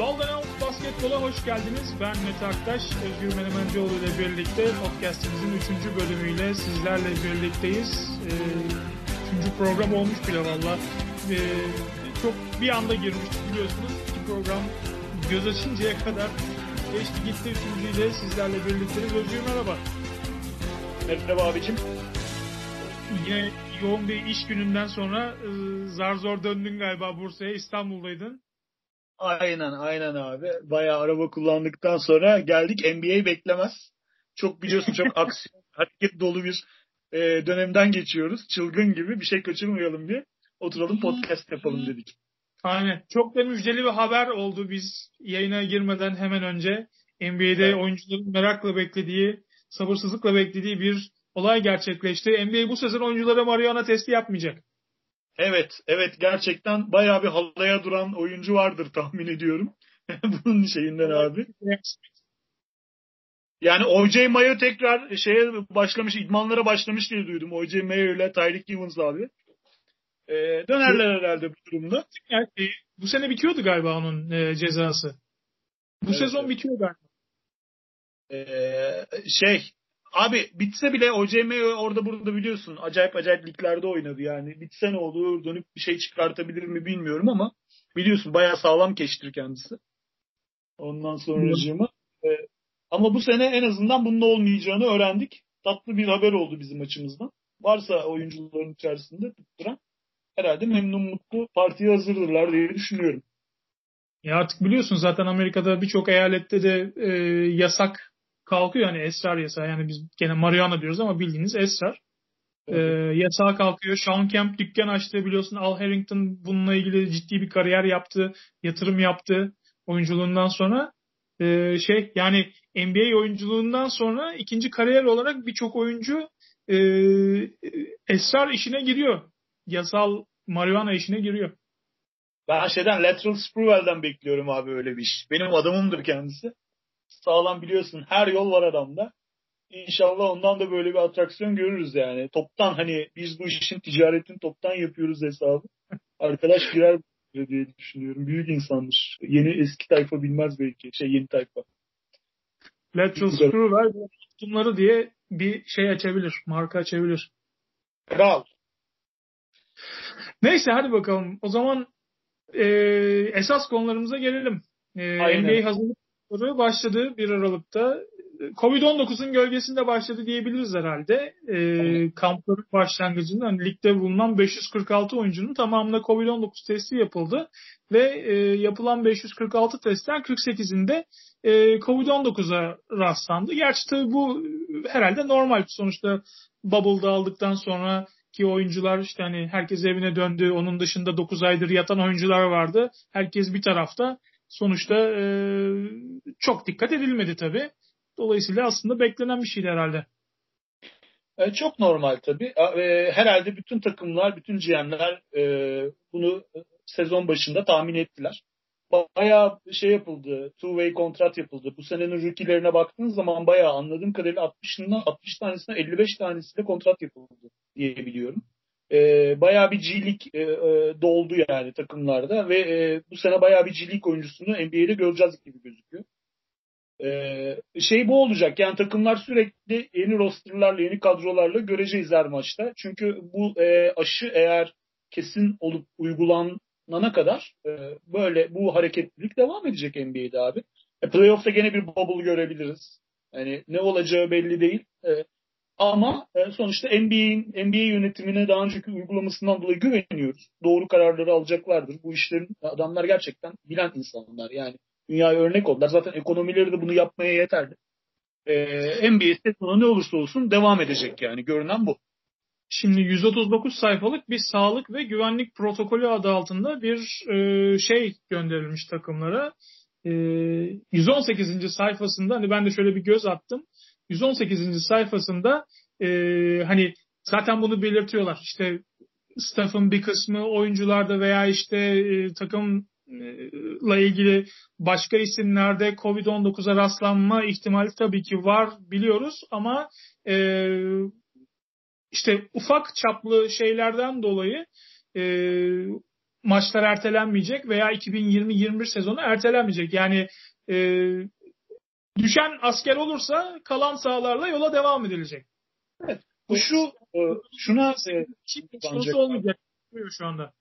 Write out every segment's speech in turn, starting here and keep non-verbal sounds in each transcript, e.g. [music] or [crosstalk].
Baldan Basketbol'a hoş geldiniz. Ben Mete Aktaş, Özgür Menemencioğlu ile birlikte podcastimizin 3. bölümüyle sizlerle birlikteyiz. Ee, üçüncü program olmuş bile valla. Ee, çok bir anda girmiştik biliyorsunuz. İki program göz açıncaya kadar geçti gitti. Üçüncüyle sizlerle birlikteyiz. Özgür merhaba. Merhaba abicim. Yine yoğun bir iş gününden sonra e, zar zor döndün galiba Bursa'ya. İstanbul'daydın. Aynen aynen abi. Bayağı araba kullandıktan sonra geldik. NBA beklemez. Çok biliyorsun çok [laughs] aksiyon, hareket dolu bir e, dönemden geçiyoruz. Çılgın gibi bir şey kaçırmayalım diye. Oturalım podcast yapalım dedik. Aynen. Çok da müjdeli bir haber oldu biz yayına girmeden hemen önce. NBA'de evet. oyuncuların merakla beklediği, sabırsızlıkla beklediği bir olay gerçekleşti. NBA bu sezon oyunculara marihuana testi yapmayacak. Evet, evet gerçekten bayağı bir halaya duran oyuncu vardır tahmin ediyorum. [laughs] Bunun şeyinden abi. Yani O.J. Mayo tekrar şeye başlamış, idmanlara başlamış diye duydum. O.J. Mayo ile Tyreek Evans abi. Ee, dönerler herhalde bu durumda. Yani, e, bu sene bitiyordu galiba onun e, cezası. Bu evet, sezon evet. bitiyor galiba. Ee, şey, Abi bitse bile OCM orada burada biliyorsun acayip acayip liglerde oynadı yani. Bitse ne olur dönüp bir şey çıkartabilir mi bilmiyorum ama biliyorsun bayağı sağlam keştir kendisi. Ondan sonra e, ama bu sene en azından bunun olmayacağını öğrendik. Tatlı bir haber oldu bizim açımızdan. Varsa oyuncuların içerisinde tutturan herhalde memnun mutlu partiye hazırdırlar diye düşünüyorum. Ya artık biliyorsun zaten Amerika'da birçok eyalette de e, yasak kalkıyor yani esrar yasağı. Yani biz gene marihuana diyoruz ama bildiğiniz esrar. Evet. Ee, yasağı kalkıyor. Sean Kemp dükkan açtı biliyorsun. Al Harrington bununla ilgili ciddi bir kariyer yaptı. Yatırım yaptı oyunculuğundan sonra. Ee, şey yani NBA oyunculuğundan sonra ikinci kariyer olarak birçok oyuncu e, esrar işine giriyor. Yasal marihuana işine giriyor. Ben şeyden Lateral Sprewell'den bekliyorum abi öyle bir iş. Benim adamımdır kendisi sağlam biliyorsun her yol var adamda. İnşallah ondan da böyle bir atraksiyon görürüz yani. Toptan hani biz bu işin ticaretini toptan yapıyoruz hesabı. Arkadaş girer diye düşünüyorum. Büyük insanmış. Yeni eski tayfa bilmez belki. Şey yeni tayfa. Lateral Screw bunları diye bir şey açabilir. Marka açabilir. Kral. Neyse hadi bakalım. O zaman e, esas konularımıza gelelim. E, NBA hazırlık başladı 1 Aralık'ta. Covid-19'un gölgesinde başladı diyebiliriz herhalde. E, kampların başlangıcında hani ligde bulunan 546 oyuncunun tamamına Covid-19 testi yapıldı. Ve e, yapılan 546 testten 48'inde e, Covid-19'a rastlandı. Gerçi tabii bu herhalde normal. Sonuçta bubble'da aldıktan sonra ki oyuncular işte hani herkes evine döndü. Onun dışında 9 aydır yatan oyuncular vardı. Herkes bir tarafta sonuçta e, çok dikkat edilmedi tabii. Dolayısıyla aslında beklenen bir şeydi herhalde. E, çok normal tabii. E, herhalde bütün takımlar, bütün GM'ler e, bunu sezon başında tahmin ettiler. Bayağı şey yapıldı, two-way kontrat yapıldı. Bu senenin rookie'lerine baktığınız zaman bayağı anladığım kadarıyla 60'ından 60 tanesine 55 tanesiyle kontrat yapıldı diye biliyorum e, bayağı bir G-League e, e, doldu yani takımlarda ve e, bu sene bayağı bir G-League oyuncusunu NBA'de göreceğiz gibi gözüküyor. E, şey bu olacak yani takımlar sürekli yeni rosterlarla, yeni kadrolarla göreceğiz her maçta. Çünkü bu e, aşı eğer kesin olup uygulanana kadar e, böyle bu hareketlilik devam edecek NBA'de abi. E, playoff'ta gene bir bubble görebiliriz. Yani ne olacağı belli değil. E, ama e, sonuçta NBA'in NBA yönetimine daha önceki uygulamasından dolayı güveniyoruz. Doğru kararları alacaklardır. Bu işlerin adamlar gerçekten bilen insanlar. Yani dünyaya örnek oldular. Zaten ekonomileri de bunu yapmaya yeterli. e, NBA sezonu ne olursa olsun devam edecek yani görünen bu. Şimdi 139 sayfalık bir sağlık ve güvenlik protokolü adı altında bir e, şey gönderilmiş takımlara. E, 118. sayfasında hani ben de şöyle bir göz attım. 118. sayfasında e, hani zaten bunu belirtiyorlar. İşte staff'ın bir kısmı oyuncularda veya işte e, takımla ilgili başka isimlerde Covid-19'a rastlanma ihtimali tabii ki var biliyoruz ama e, işte ufak çaplı şeylerden dolayı e, maçlar ertelenmeyecek veya 2020-21 sezonu ertelenmeyecek. Yani e, düşen asker olursa kalan sahalarla yola devam edilecek. Evet. Bu şu e, şuna e, olmayacak şu anda.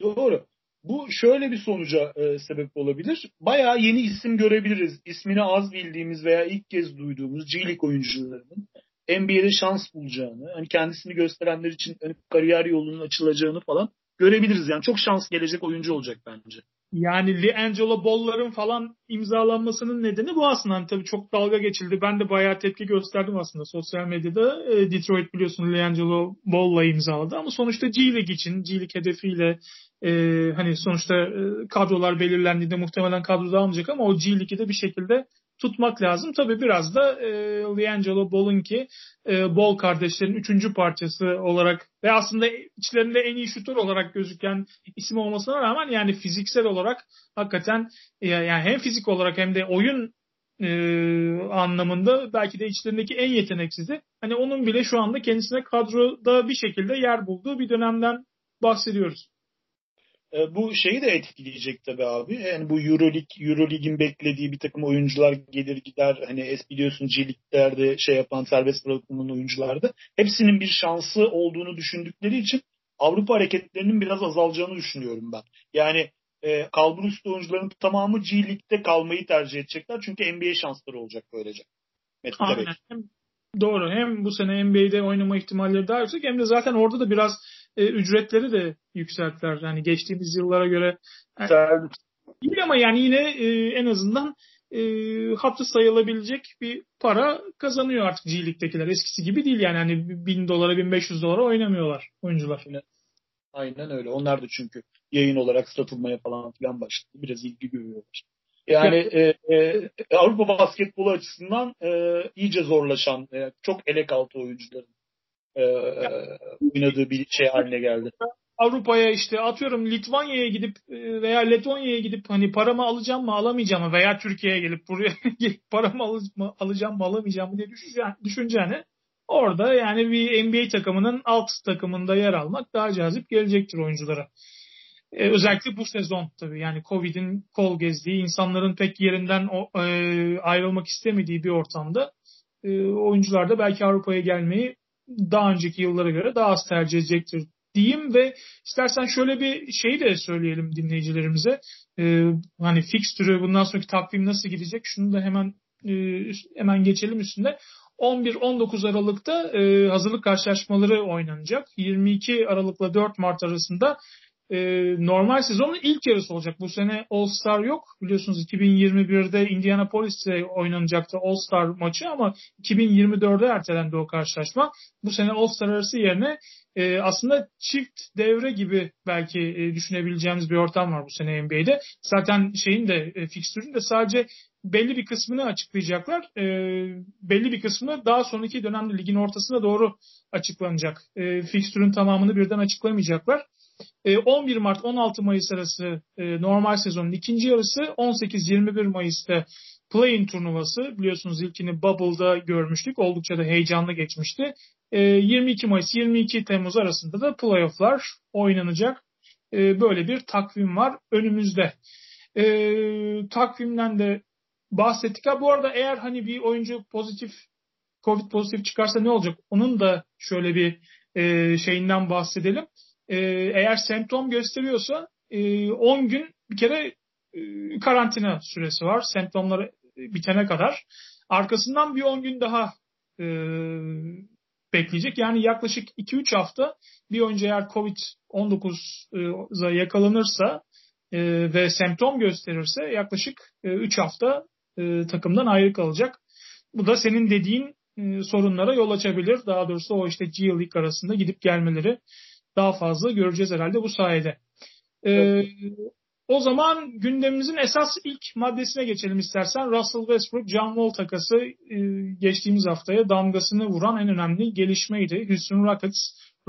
Doğru. Bu şöyle bir sonuca e, sebep olabilir. Bayağı yeni isim görebiliriz. İsmini az bildiğimiz veya ilk kez duyduğumuz G-League oyuncularının NBA'de şans bulacağını, hani kendisini gösterenler için hani kariyer yolunun açılacağını falan görebiliriz. Yani çok şans gelecek oyuncu olacak bence. Yani LiAngelo Ball'ların falan imzalanmasının nedeni bu aslında. Hani tabii çok dalga geçildi. Ben de bayağı tepki gösterdim aslında sosyal medyada. E, Detroit biliyorsun LiAngelo Ball'la imzaladı ama sonuçta G League için, G League hedefiyle e, hani sonuçta e, kadrolar belirlendiğinde muhtemelen kadroda almayacak ama o G League'i de bir şekilde tutmak lazım. Tabii biraz da e, Liangelo Ball'unki e, Ball kardeşlerin üçüncü parçası olarak ve aslında içlerinde en iyi şutör olarak gözüken isim olmasına rağmen yani fiziksel olarak hakikaten e, yani hem fizik olarak hem de oyun e, anlamında belki de içlerindeki en yeteneksizi. Hani onun bile şu anda kendisine kadroda bir şekilde yer bulduğu bir dönemden bahsediyoruz. E, bu şeyi de etkileyecek tabii abi. Yani bu Euroleague, Euroleague'in beklediği bir takım oyuncular gelir gider. Hani es biliyorsun G şey yapan serbest bırakılan oyuncularda. Hepsinin bir şansı olduğunu düşündükleri için Avrupa hareketlerinin biraz azalacağını düşünüyorum ben. Yani e, kalbur üstü oyuncuların tamamı G League'de kalmayı tercih edecekler. Çünkü NBA şansları olacak böylece. Aynen. Hem, doğru. Hem bu sene NBA'de oynama ihtimalleri daha yüksek hem de zaten orada da biraz e, ücretleri de yükselttiler. Yani geçtiğimiz yıllara göre yani, değil ama yani yine e, en azından e, hatı sayılabilecek bir para kazanıyor artık G League'dekiler. Eskisi gibi değil yani hani 1000 dolara 1500 dolara oynamıyorlar oyuncular. Aynen. Aynen öyle. Onlar da çünkü yayın olarak satılmaya falan filan başladı. Biraz ilgi görüyorlar. Yani e, e, Avrupa basketbolu açısından e, iyice zorlaşan, e, çok elek altı oyuncuların e, oynadığı bir şey haline geldi. Avrupa'ya işte atıyorum Litvanya'ya gidip e, veya Letonya'ya gidip hani paramı alacağım mı alamayacağım mı veya Türkiye'ye gelip buraya [laughs] paramı alacağım mı alamayacağım mı diye düşüneceğine orada yani bir NBA takımının alt takımında yer almak daha cazip gelecektir oyunculara. Ee, özellikle bu sezon tabii yani Covid'in kol gezdiği, insanların pek yerinden o, e, ayrılmak istemediği bir ortamda e, oyuncular da belki Avrupa'ya gelmeyi daha önceki yıllara göre daha az tercih edecektir diyeyim ve istersen şöyle bir şey de söyleyelim dinleyicilerimize. Ee, hani fixtürü bundan sonraki takvim nasıl gidecek? Şunu da hemen e, hemen geçelim üstünde. 11-19 Aralık'ta e, hazırlık karşılaşmaları oynanacak. 22 Aralık'la 4 Mart arasında e, normal sezonun ilk yarısı olacak. Bu sene All Star yok. Biliyorsunuz 2021'de Indianapolis'te oynanacaktı All Star maçı ama 2024'de ertelendi o karşılaşma. Bu sene All Star arası yerine e, aslında çift devre gibi belki e, düşünebileceğimiz bir ortam var bu sene NBA'de. Zaten şeyin de e, fikstürün de sadece belli bir kısmını açıklayacaklar. E, belli bir kısmı daha sonraki dönemde ligin ortasına doğru açıklanacak. E, fikstürün tamamını birden açıklamayacaklar. 11 e, Mart 16 Mayıs arası e, normal sezonun ikinci yarısı 18-21 Mayıs'ta play-in turnuvası biliyorsunuz ilkini Bubble'da görmüştük. Oldukça da heyecanlı geçmişti. 22 e, Mayıs 22 Temmuz arasında da playofflar oynanacak. Böyle bir takvim var önümüzde. Takvimden de bahsettik. Ha, bu arada eğer hani bir oyuncu pozitif Covid pozitif çıkarsa ne olacak? Onun da şöyle bir şeyinden bahsedelim e, eğer semptom gösteriyorsa e, 10 gün bir kere e, karantina süresi var. Semptomları bitene kadar. Arkasından bir 10 gün daha e, bekleyecek. Yani yaklaşık 2-3 hafta bir önce eğer COVID-19'a yakalanırsa e, ve semptom gösterirse yaklaşık e, 3 hafta e, takımdan ayrı kalacak. bu da senin dediğin e, sorunlara yol açabilir. Daha doğrusu o işte G League arasında gidip gelmeleri daha fazla göreceğiz herhalde bu sayede. E, evet. O zaman gündemimizin esas ilk maddesine geçelim istersen. Russell Westbrook, John Wall takası e, geçtiğimiz haftaya damgasını vuran en önemli gelişmeydi. Houston Rockets,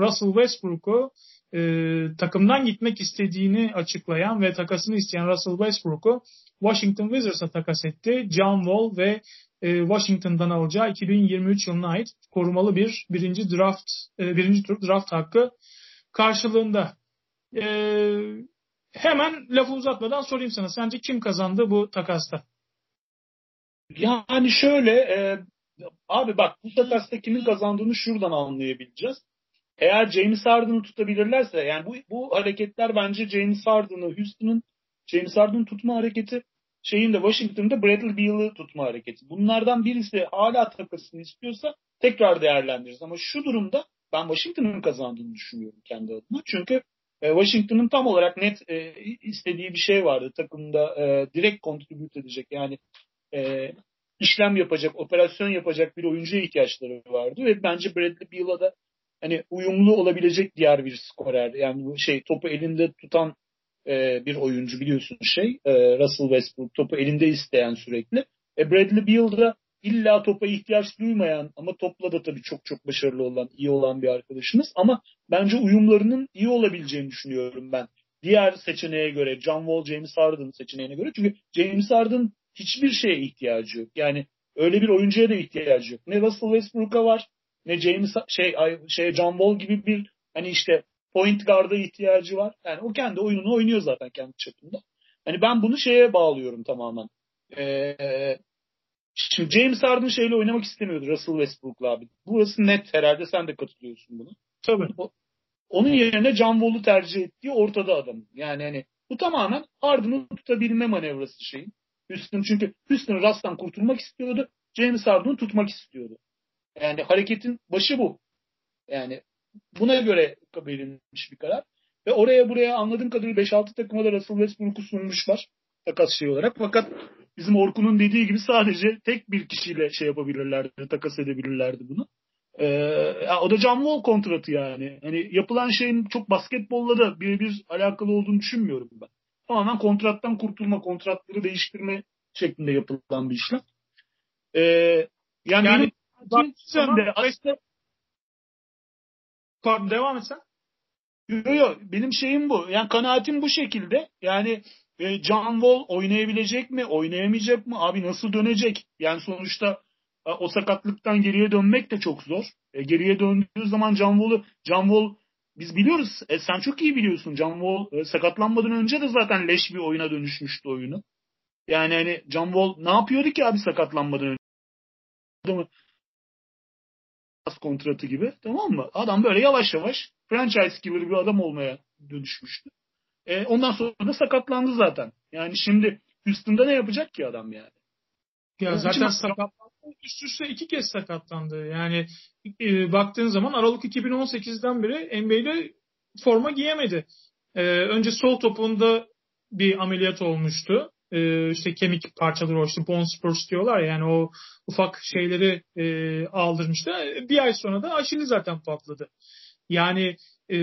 Russell Westbrook'u e, takımdan gitmek istediğini açıklayan ve takasını isteyen Russell Westbrook'u Washington Wizards'a takas etti. John Wall ve e, Washington'dan alacağı 2023 yılına ait korumalı bir birinci draft e, birinci tur draft hakkı karşılığında. E, hemen lafı uzatmadan sorayım sana. Sence kim kazandı bu takasta? Yani şöyle e, abi bak bu takasta kimin kazandığını şuradan anlayabileceğiz. Eğer James Harden'ı tutabilirlerse yani bu, bu hareketler bence James Harden'ı Houston'ın James Harden'ı tutma hareketi şeyin de Washington'da Bradley Beal'ı tutma hareketi. Bunlardan birisi hala takasını istiyorsa tekrar değerlendiririz. Ama şu durumda ben Washington'ın kazandığını düşünüyorum kendi adıma. Çünkü e, Washington'ın tam olarak net e, istediği bir şey vardı. Takımda e, direkt contribute edecek yani e, işlem yapacak, operasyon yapacak bir oyuncuya ihtiyaçları vardı ve bence Bradley Beal'a da hani uyumlu olabilecek diğer bir skorer. Yani şey topu elinde tutan bir oyuncu biliyorsun şey. Russell Westbrook topu elinde isteyen sürekli. E, Bradley Beal da illa topa ihtiyaç duymayan ama topla da tabii çok çok başarılı olan, iyi olan bir arkadaşımız. Ama bence uyumlarının iyi olabileceğini düşünüyorum ben. Diğer seçeneğe göre, John Wall, James Harden seçeneğine göre. Çünkü James Harden hiçbir şeye ihtiyacı yok. Yani öyle bir oyuncuya da ihtiyacı yok. Ne Russell Westbrook'a var, ne James şey şey John Wall gibi bir hani işte point guard'a ihtiyacı var. Yani o kendi oyununu oynuyor zaten kendi çapında. Hani ben bunu şeye bağlıyorum tamamen. Ee, şimdi James Harden şeyle oynamak istemiyordu Russell Westbrook'la abi. Burası net herhalde sen de katılıyorsun bunu. Tabii. O, onun yerine John Wall'u tercih ettiği ortada adam. Yani hani bu tamamen Harden'ı tutabilme manevrası şeyin. Houston çünkü Houston Russ'tan kurtulmak istiyordu. James Harden'ı tutmak istiyordu. Yani hareketin başı bu. Yani buna göre verilmiş bir karar. Ve oraya buraya anladığım kadarıyla 5-6 takıma da Russell Westbrook'u sunmuşlar takas şey olarak. Fakat bizim Orkun'un dediği gibi sadece tek bir kişiyle şey yapabilirlerdi, takas edebilirlerdi bunu. Ee, o da John Wall kontratı yani. Hani yapılan şeyin çok basketbolla da birebir alakalı olduğunu düşünmüyorum ben. Tamamen kontrattan kurtulma, kontratları değiştirme şeklinde yapılan bir işlem. Ee, yani, yani benim, de aslında Pardon devam et sen. Yok yok benim şeyim bu. Yani kanaatim bu şekilde. Yani e, John Wall oynayabilecek mi? Oynayamayacak mı? Abi nasıl dönecek? Yani sonuçta e, o sakatlıktan geriye dönmek de çok zor. E, geriye döndüğü zaman John Wall'u John Wall biz biliyoruz. E, sen çok iyi biliyorsun. John Wall e, sakatlanmadan önce de zaten leş bir oyuna dönüşmüştü oyunu. Yani hani John Wall ne yapıyordu ki abi sakatlanmadan önce? Adamı kontratı gibi tamam mı? Adam böyle yavaş yavaş franchise killer bir adam olmaya dönüşmüştü. E, ondan sonra da sakatlandı zaten. Yani şimdi Houston'da ne yapacak ki adam yani? Ya Onun zaten sakatlandı. Üst üste iki kez sakatlandı. Yani e, baktığın zaman Aralık 2018'den beri NBA'de forma giyemedi. E, önce sol topunda bir ameliyat olmuştu e, işte kemik parçaları o işte bone spurs diyorlar yani o ufak şeyleri e, aldırmıştı. Bir ay sonra da aşili zaten patladı. Yani e,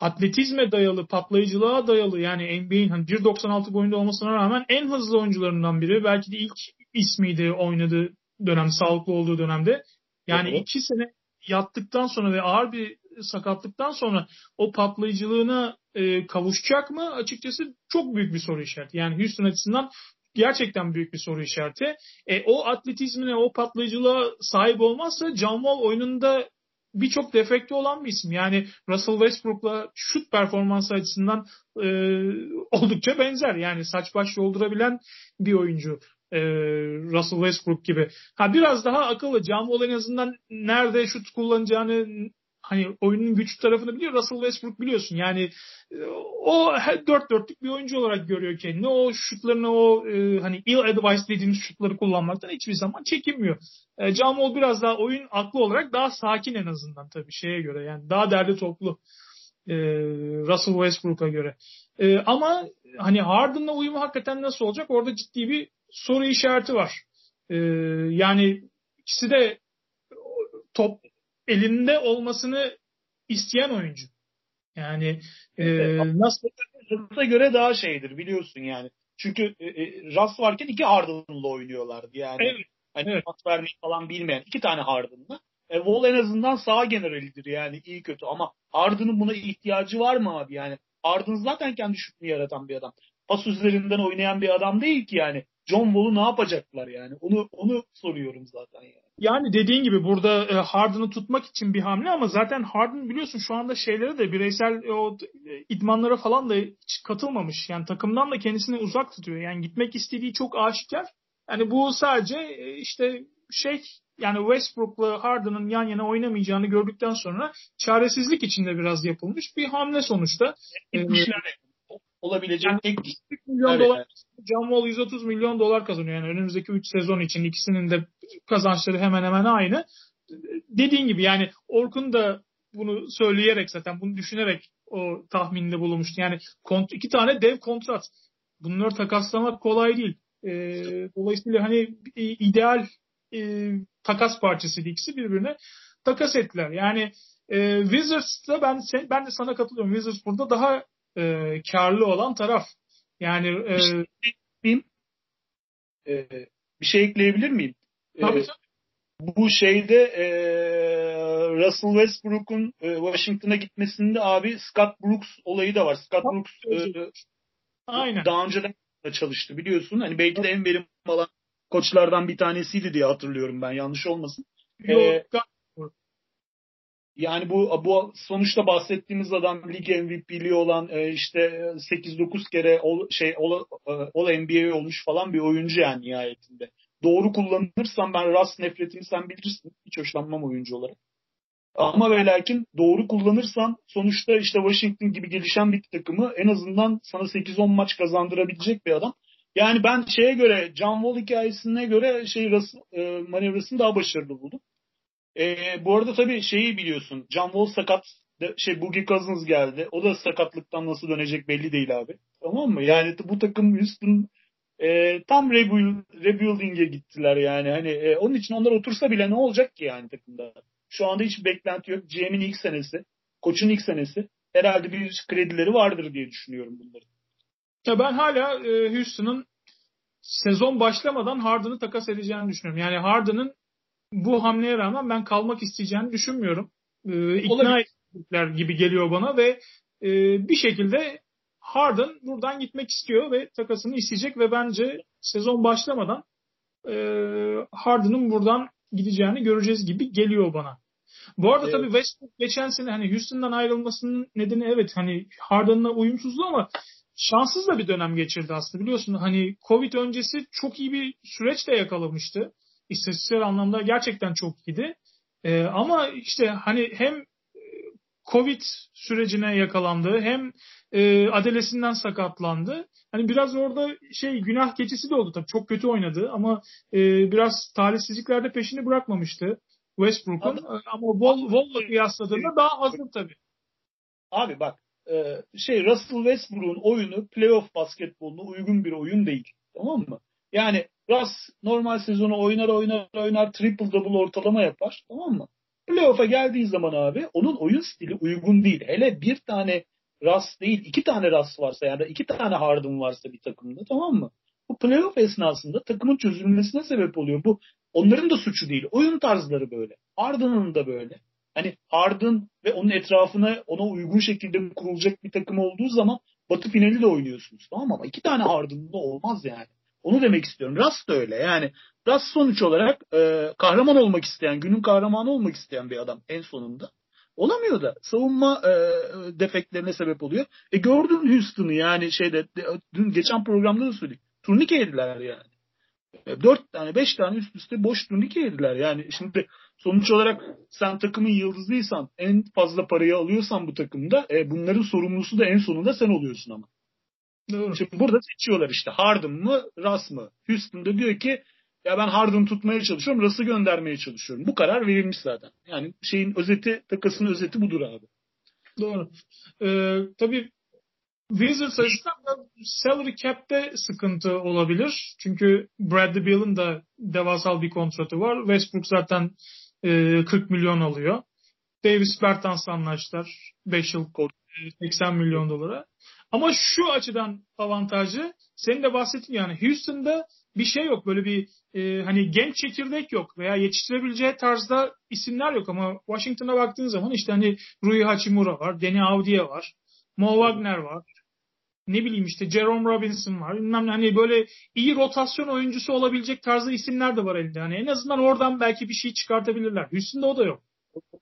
atletizme dayalı, patlayıcılığa dayalı yani NBA'in hani 1.96 boyunda olmasına rağmen en hızlı oyuncularından biri. Belki de ilk ismiydi oynadığı dönem, sağlıklı olduğu dönemde. Yani evet. iki sene yattıktan sonra ve ağır bir sakatlıktan sonra o patlayıcılığına e, kavuşacak mı? Açıkçası çok büyük bir soru işareti. Yani Houston açısından gerçekten büyük bir soru işareti. E, o atletizmine, o patlayıcılığa sahip olmazsa John Wall oyununda birçok defekti olan bir isim. Yani Russell Westbrook'la şut performansı açısından e, oldukça benzer. Yani saç baş yoldurabilen bir oyuncu. E, Russell Westbrook gibi. Ha biraz daha akıllı. Wall en azından nerede şut kullanacağını hani oyunun güçlü tarafını biliyor. Russell Westbrook biliyorsun. Yani e, o dört dörtlük bir oyuncu olarak görüyor kendini. O şutlarını o e, hani ill advice dediğimiz şutları kullanmaktan hiçbir zaman çekinmiyor. E, Jamal biraz daha oyun aklı olarak daha sakin en azından tabii şeye göre. Yani daha derli toplu. E, Russell Westbrook'a göre. Ama hani Harden'la uyumu hakikaten nasıl olacak? Orada ciddi bir soru işareti var. Yani İkisi de top elinde olmasını isteyen oyuncu. Yani e, nasıl Russ'a göre daha şeydir biliyorsun yani. Çünkü e, e, Russ varken iki Harden'la oynuyorlardı yani. Evet. Hani evet. pas vermeyi falan bilmeyen iki tane Harden'la. E, Wall en azından sağ generalidir yani iyi kötü ama Harden'ın buna ihtiyacı var mı abi yani? Harden zaten kendi şutunu yaratan bir adam. Pas üzerinden oynayan bir adam değil ki yani. John Wall'u ne yapacaklar yani? Onu onu soruyorum zaten yani. Yani dediğin gibi burada e, Harden'ı tutmak için bir hamle ama zaten Harden biliyorsun şu anda şeylere de bireysel e, o e, idmanlara falan da katılmamış. Yani takımdan da kendisini uzak tutuyor. Yani gitmek istediği çok aşikar. Yani bu sadece e, işte şey yani Westbrook'la Harden'ın yan yana oynamayacağını gördükten sonra çaresizlik içinde biraz yapılmış bir hamle sonuçta. Ee, olabilecek yani, tek milyon evet. dolar John Wall 130 milyon dolar kazanıyor. Yani önümüzdeki 3 sezon için ikisinin de kazançları hemen hemen aynı. Dediğin gibi yani Orkun da bunu söyleyerek zaten bunu düşünerek o tahminde bulunmuştu. Yani kont iki tane dev kontrat. Bunları takaslamak kolay değil. E, dolayısıyla hani ideal e, takas parçası ikisi birbirine takas ettiler. Yani e, Wizards'ta ben ben de sana katılıyorum. Wizards burada daha e, karlı olan taraf. Yani e, bir, e, bir şey ekleyebilir miyim? E, tabii, Bu şeyde e, Russell Westbrook'un e, Washington'a gitmesinde abi Scott Brooks olayı da var. Scott Brooks e, Aynen. daha önceden çalıştı biliyorsun. Hani belki de en verim alan koçlardan bir tanesiydi diye hatırlıyorum ben yanlış olmasın. Yok, ee, yani bu bu sonuçta bahsettiğimiz adam lig MVP'liği olan e, işte 8-9 kere ol, şey ol, ol NBA olmuş falan bir oyuncu yani nihayetinde. Doğru kullanırsam ben Rast nefretini sen bilirsin. Hiç hoşlanmam oyuncu olarak. Ama ve lakin doğru kullanırsan sonuçta işte Washington gibi gelişen bir takımı en azından sana 8-10 maç kazandırabilecek bir adam. Yani ben şeye göre John Wall hikayesine göre şey e, manevrasını daha başarılı buldum. E, bu arada tabii şeyi biliyorsun. John Wall sakat. Şey Boogie Cousins geldi. O da sakatlıktan nasıl dönecek belli değil abi. Tamam mı? Yani bu takım Houston e, tam rebuild, rebuilding'e gittiler yani. Hani e, onun için onlar otursa bile ne olacak ki yani takımda? Şu anda hiç beklenti yok. GM'in ilk senesi, koçun ilk senesi. Herhalde bir kredileri vardır diye düşünüyorum bunların. Ya ben hala e, Houston'ın sezon başlamadan Harden'ı takas edeceğini düşünüyorum. Yani Harden'ın bu hamleye rağmen ben kalmak isteyeceğini düşünmüyorum. E, ikna ettikler gibi geliyor bana ve e, bir şekilde Harden buradan gitmek istiyor ve takasını isteyecek ve bence sezon başlamadan e, Harden'ın buradan gideceğini göreceğiz gibi geliyor bana. Bu arada evet. tabii Westbrook geçen sene hani Houston'dan ayrılmasının nedeni evet hani Harden'la uyumsuzluğu ama şanssız da bir dönem geçirdi aslında biliyorsun. Hani Covid öncesi çok iyi bir süreç de yakalamıştı. İstatistiksel anlamda gerçekten çok iyiydi. Ee, ama işte hani hem e, Covid sürecine yakalandı hem e, adelesinden sakatlandı. Hani biraz orada şey günah keçisi de oldu tabii. Çok kötü oynadı ama e, biraz talihsizliklerde peşini bırakmamıştı Westbrook'un. Ama Wall, Wall'la kıyasladığında daha hazır tabii. Abi bak e, şey Russell Westbrook'un oyunu playoff basketboluna uygun bir oyun değil. Tamam mı? Yani Russ normal sezonu oynar oynar oynar triple double ortalama yapar. Tamam mı? Playoff'a geldiği zaman abi onun oyun stili uygun değil. Hele bir tane Russ değil iki tane Russ varsa ya da iki tane Harden varsa bir takımda tamam mı? Bu playoff esnasında takımın çözülmesine sebep oluyor. Bu onların da suçu değil. Oyun tarzları böyle. Harden'ın da böyle. Hani Harden ve onun etrafına ona uygun şekilde kurulacak bir takım olduğu zaman Batı finali de oynuyorsunuz. Tamam mı? Ama iki tane Harden'da olmaz yani. Onu demek istiyorum. Rast da öyle. Yani Rast sonuç olarak e, kahraman olmak isteyen, günün kahramanı olmak isteyen bir adam en sonunda. Olamıyor da. Savunma e, defektlerine sebep oluyor. E gördün Houston'ı yani şeyde dün geçen programda da söyledik. Turnike yediler yani. E, dört tane, beş tane üst üste boş turnike yediler. Yani şimdi sonuç olarak sen takımın yıldızıysan, en fazla parayı alıyorsan bu takımda e, bunların sorumlusu da en sonunda sen oluyorsun ama. Doğru. Şimdi burada seçiyorlar işte Harden mı, Russ mı? Houston da diyor ki ya ben Harden tutmaya çalışıyorum, Russ'ı göndermeye çalışıyorum. Bu karar verilmiş zaten. Yani şeyin özeti, takasının özeti budur abi. Doğru. Ee, tabii Wizards açısından da salary cap'te sıkıntı olabilir. Çünkü Bradley Beal'ın da devasal bir kontratı var. Westbrook zaten e, 40 milyon alıyor. Davis Bertans'la anlaştılar. 5 yıl 80 milyon dolara. Ama şu açıdan avantajı senin de bahsettin yani Houston'da bir şey yok. Böyle bir e, hani genç çekirdek yok veya yetiştirebileceği tarzda isimler yok ama Washington'a baktığın zaman işte hani Rui Hachimura var, Danny Avdia var, Mo Wagner var. Ne bileyim işte Jerome Robinson var. Bilmem hani böyle iyi rotasyon oyuncusu olabilecek tarzda isimler de var elinde. Hani en azından oradan belki bir şey çıkartabilirler. Houston'da o da yok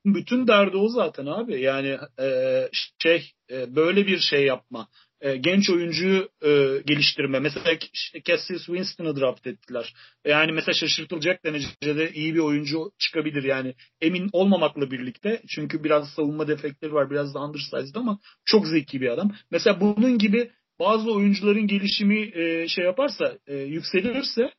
bütün derdi o zaten abi. Yani e, şey e, böyle bir şey yapma. E, genç oyuncuyu e, geliştirme. Mesela işte Cassius Winston'ı draft ettiler. Yani mesela şaşırtılacak derecede iyi bir oyuncu çıkabilir yani. Emin olmamakla birlikte. Çünkü biraz savunma defekleri var. Biraz da undersized ama çok zeki bir adam. Mesela bunun gibi bazı oyuncuların gelişimi e, şey yaparsa, e, yükselirse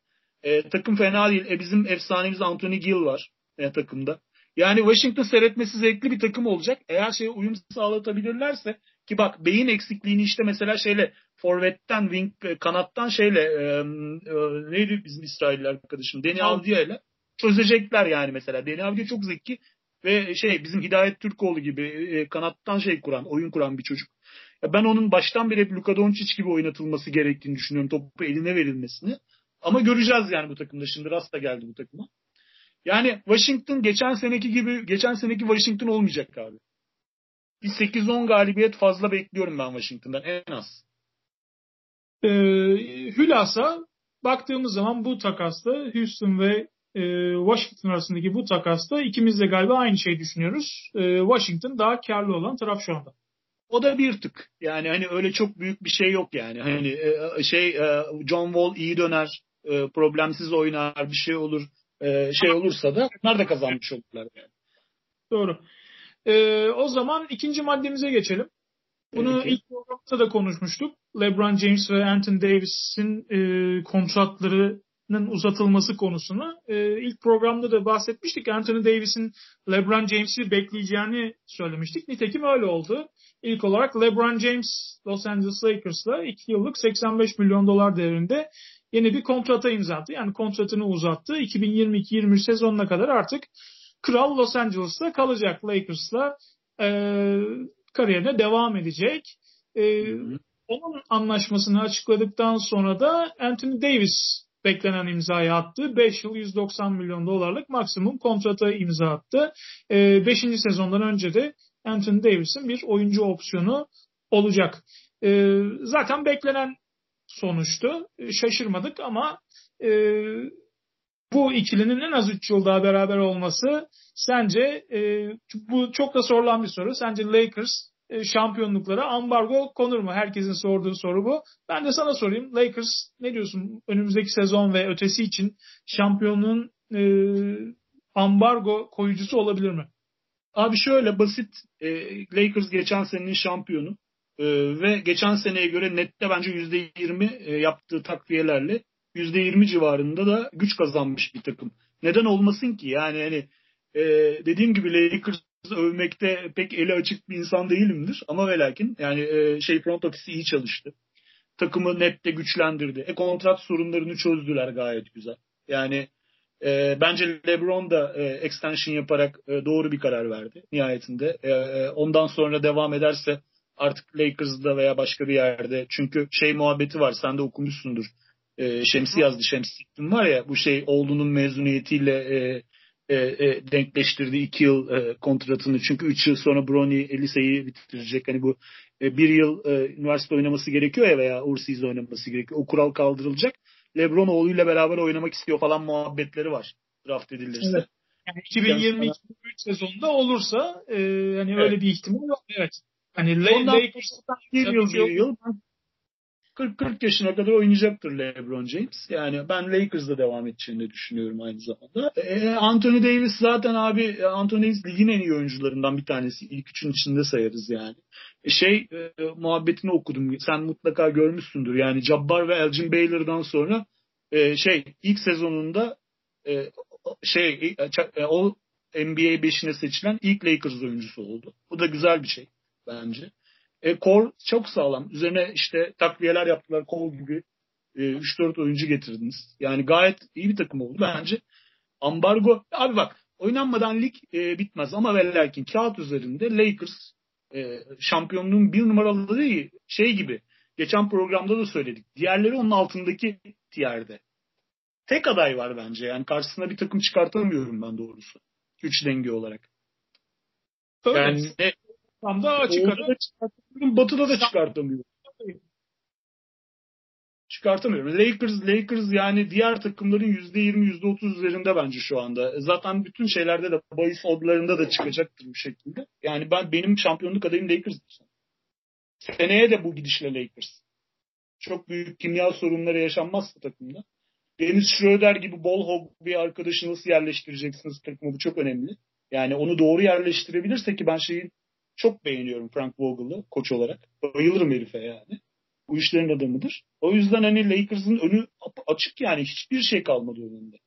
e, takım fena değil. E, bizim efsanemiz Anthony Gill var e, takımda. Yani Washington seyretmesi zevkli bir takım olacak. Eğer şeye uyum sağlatabilirlerse ki bak beyin eksikliğini işte mesela şeyle forvetten wing e, kanattan şeyle e, e, neydi bizim İsrailli arkadaşım Deni Avdiya ile çözecekler yani mesela. Deni Avdiya çok zeki ve şey bizim Hidayet Türkoğlu gibi e, kanattan şey kuran, oyun kuran bir çocuk. Ya ben onun baştan beri hep Luka Doncic gibi oynatılması gerektiğini düşünüyorum. Topu eline verilmesini. Ama göreceğiz yani bu takımda. Şimdi Rasta geldi bu takıma. Yani Washington geçen seneki gibi geçen seneki Washington olmayacak abi. Bir 8-10 galibiyet fazla bekliyorum ben Washington'dan en az. Ee, hülasa baktığımız zaman bu takasta Houston ve e, Washington arasındaki bu takasta ikimiz de galiba aynı şeyi düşünüyoruz. E, Washington daha karlı olan taraf şu anda. O da bir tık. Yani hani öyle çok büyük bir şey yok yani. Hani e, şey e, John Wall iyi döner, e, problemsiz oynar, bir şey olur e, şey olursa da onlar da kazanmış olurlar yani. Doğru. E, o zaman ikinci maddemize geçelim. Bunu Peki. ilk programda da konuşmuştuk. LeBron James ve Anthony Davis'in e, kontratlarının uzatılması konusunu. E, ilk programda da bahsetmiştik. Anthony Davis'in LeBron James'i bekleyeceğini söylemiştik. Nitekim öyle oldu. İlk olarak LeBron James Los Angeles Lakers'la 2 yıllık 85 milyon dolar değerinde yeni bir kontrata imza attı. Yani kontratını uzattı. 2022-23 sezonuna kadar artık Kral Los Angeles'ta kalacak. Lakers'la e, kariyerine devam edecek. E, onun anlaşmasını açıkladıktan sonra da Anthony Davis beklenen imzayı attı. 5 yıl 190 milyon dolarlık maksimum kontrata imza attı. 5. E, sezondan önce de Anthony Davis'in bir oyuncu opsiyonu olacak. E, zaten beklenen sonuçtu. E, şaşırmadık ama e, bu ikilinin en az 3 yıl daha beraber olması sence e, bu çok da sorulan bir soru. Sence Lakers e, şampiyonluklara ambargo konur mu? Herkesin sorduğu soru bu. Ben de sana sorayım. Lakers ne diyorsun önümüzdeki sezon ve ötesi için şampiyonluğun e, ambargo koyucusu olabilir mi? Abi şöyle basit e, Lakers geçen senenin şampiyonu. Ee, ve geçen seneye göre nette bence %20 e, yaptığı takviyelerle %20 civarında da güç kazanmış bir takım. Neden olmasın ki? Yani hani e, dediğim gibi Lakers övmekte pek eli açık bir insan değilimdir. Ama ve yani e, şey front ofisi iyi çalıştı. Takımı nette güçlendirdi. E kontrat sorunlarını çözdüler gayet güzel. Yani e, bence LeBron da e, extension yaparak e, doğru bir karar verdi nihayetinde. E, e, ondan sonra devam ederse artık Lakers'da veya başka bir yerde. Çünkü şey muhabbeti var sen de okumuşsundur. E, Şemsi yazdı Şemsi var ya bu şey oğlunun mezuniyetiyle e, e, e, denkleştirdi iki yıl e, kontratını. Çünkü üç yıl sonra Brony liseyi bitirecek. Hani bu e, bir yıl e, üniversite oynaması gerekiyor ya veya overseas oynaması gerekiyor. O kural kaldırılacak. LeBron oğluyla beraber oynamak istiyor falan muhabbetleri var draft edilirse. Evet. Yani 2022-2023 sezonunda olursa e, hani evet. öyle bir ihtimal var. Evet. Hani yıl bir yıl 40-40 yaşına kadar oynayacaktır LeBron James. Yani ben Lakers'da devam edeceğini düşünüyorum aynı zamanda. E, Anthony Davis zaten abi Anthony Davis ligin en iyi oyuncularından bir tanesi. İlk üçün içinde sayarız yani. E, şey e, muhabbetini okudum. Sen mutlaka görmüşsündür. Yani Jabbar ve Elgin Baylor'dan sonra e, şey ilk sezonunda e, şey e, o NBA 5'ine seçilen ilk Lakers oyuncusu oldu. Bu da güzel bir şey bence. E, core çok sağlam. Üzerine işte takviyeler yaptılar. Kol gibi e, 3-4 oyuncu getirdiniz. Yani gayet iyi bir takım oldu bence. Ambargo abi bak oynanmadan lig e, bitmez ama ve lakin kağıt üzerinde Lakers e, şampiyonluğun bir numaralı değil şey gibi geçen programda da söyledik. Diğerleri onun altındaki tiyerde. Tek aday var bence. Yani karşısına bir takım çıkartamıyorum ben doğrusu. Güç denge olarak. Öyle. Yani Tam da açık ara. çıkartamıyorum. Batı'da da çıkartamıyorum. Çıkartamıyorum. Lakers, Lakers yani diğer takımların %20, %30 üzerinde bence şu anda. Zaten bütün şeylerde de bahis odlarında da çıkacaktır bu şekilde. Yani ben benim şampiyonluk adayım Lakers. Seneye de bu gidişle Lakers. Çok büyük kimya sorunları yaşanmazsa takımda. Deniz Schroeder gibi bol hog bir arkadaşı nasıl yerleştireceksiniz takımı bu çok önemli. Yani onu doğru yerleştirebilirse ki ben şeyin çok beğeniyorum Frank Vogel'ı koç olarak. Bayılırım herife yani. Bu işlerin adamıdır. O yüzden hani Lakers'ın önü açık yani hiçbir şey kalmadı önünde.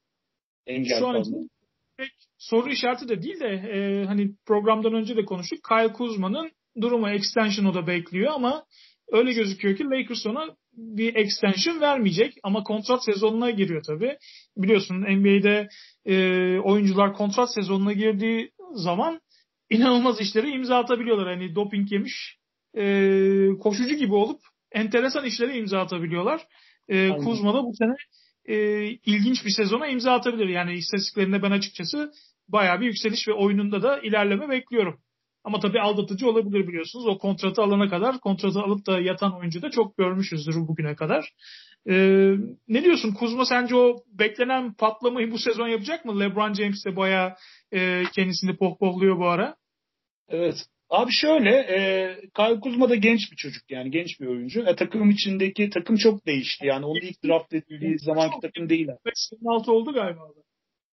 Engel Şu kalmadı. An pek soru işareti de değil de e, hani programdan önce de konuştuk. Kyle Kuzma'nın durumu extension o da bekliyor ama öyle gözüküyor ki Lakers ona bir extension vermeyecek ama kontrat sezonuna giriyor tabii. Biliyorsun NBA'de e, oyuncular kontrat sezonuna girdiği zaman inanılmaz işleri imza atabiliyorlar. Hani doping yemiş e, koşucu gibi olup enteresan işlere imza atabiliyorlar. E, Kuzma da bu sene e, ilginç bir sezona imza atabilir. Yani istatistiklerinde ben açıkçası bayağı bir yükseliş ve oyununda da ilerleme bekliyorum. Ama tabii aldatıcı olabilir biliyorsunuz. O kontratı alana kadar kontratı alıp da yatan oyuncu da çok görmüşüzdür bugüne kadar. Ee, ne diyorsun Kuzma sence o beklenen patlamayı bu sezon yapacak mı? LeBron James de bayağı e, kendisini pohpohluyor bu ara. Evet. Abi şöyle, e, Kyle Kuzma da genç bir çocuk yani genç bir oyuncu. E, takım içindeki takım çok değişti. Yani onun ilk draft edildiği zamanki takım değil. 26 oldu galiba.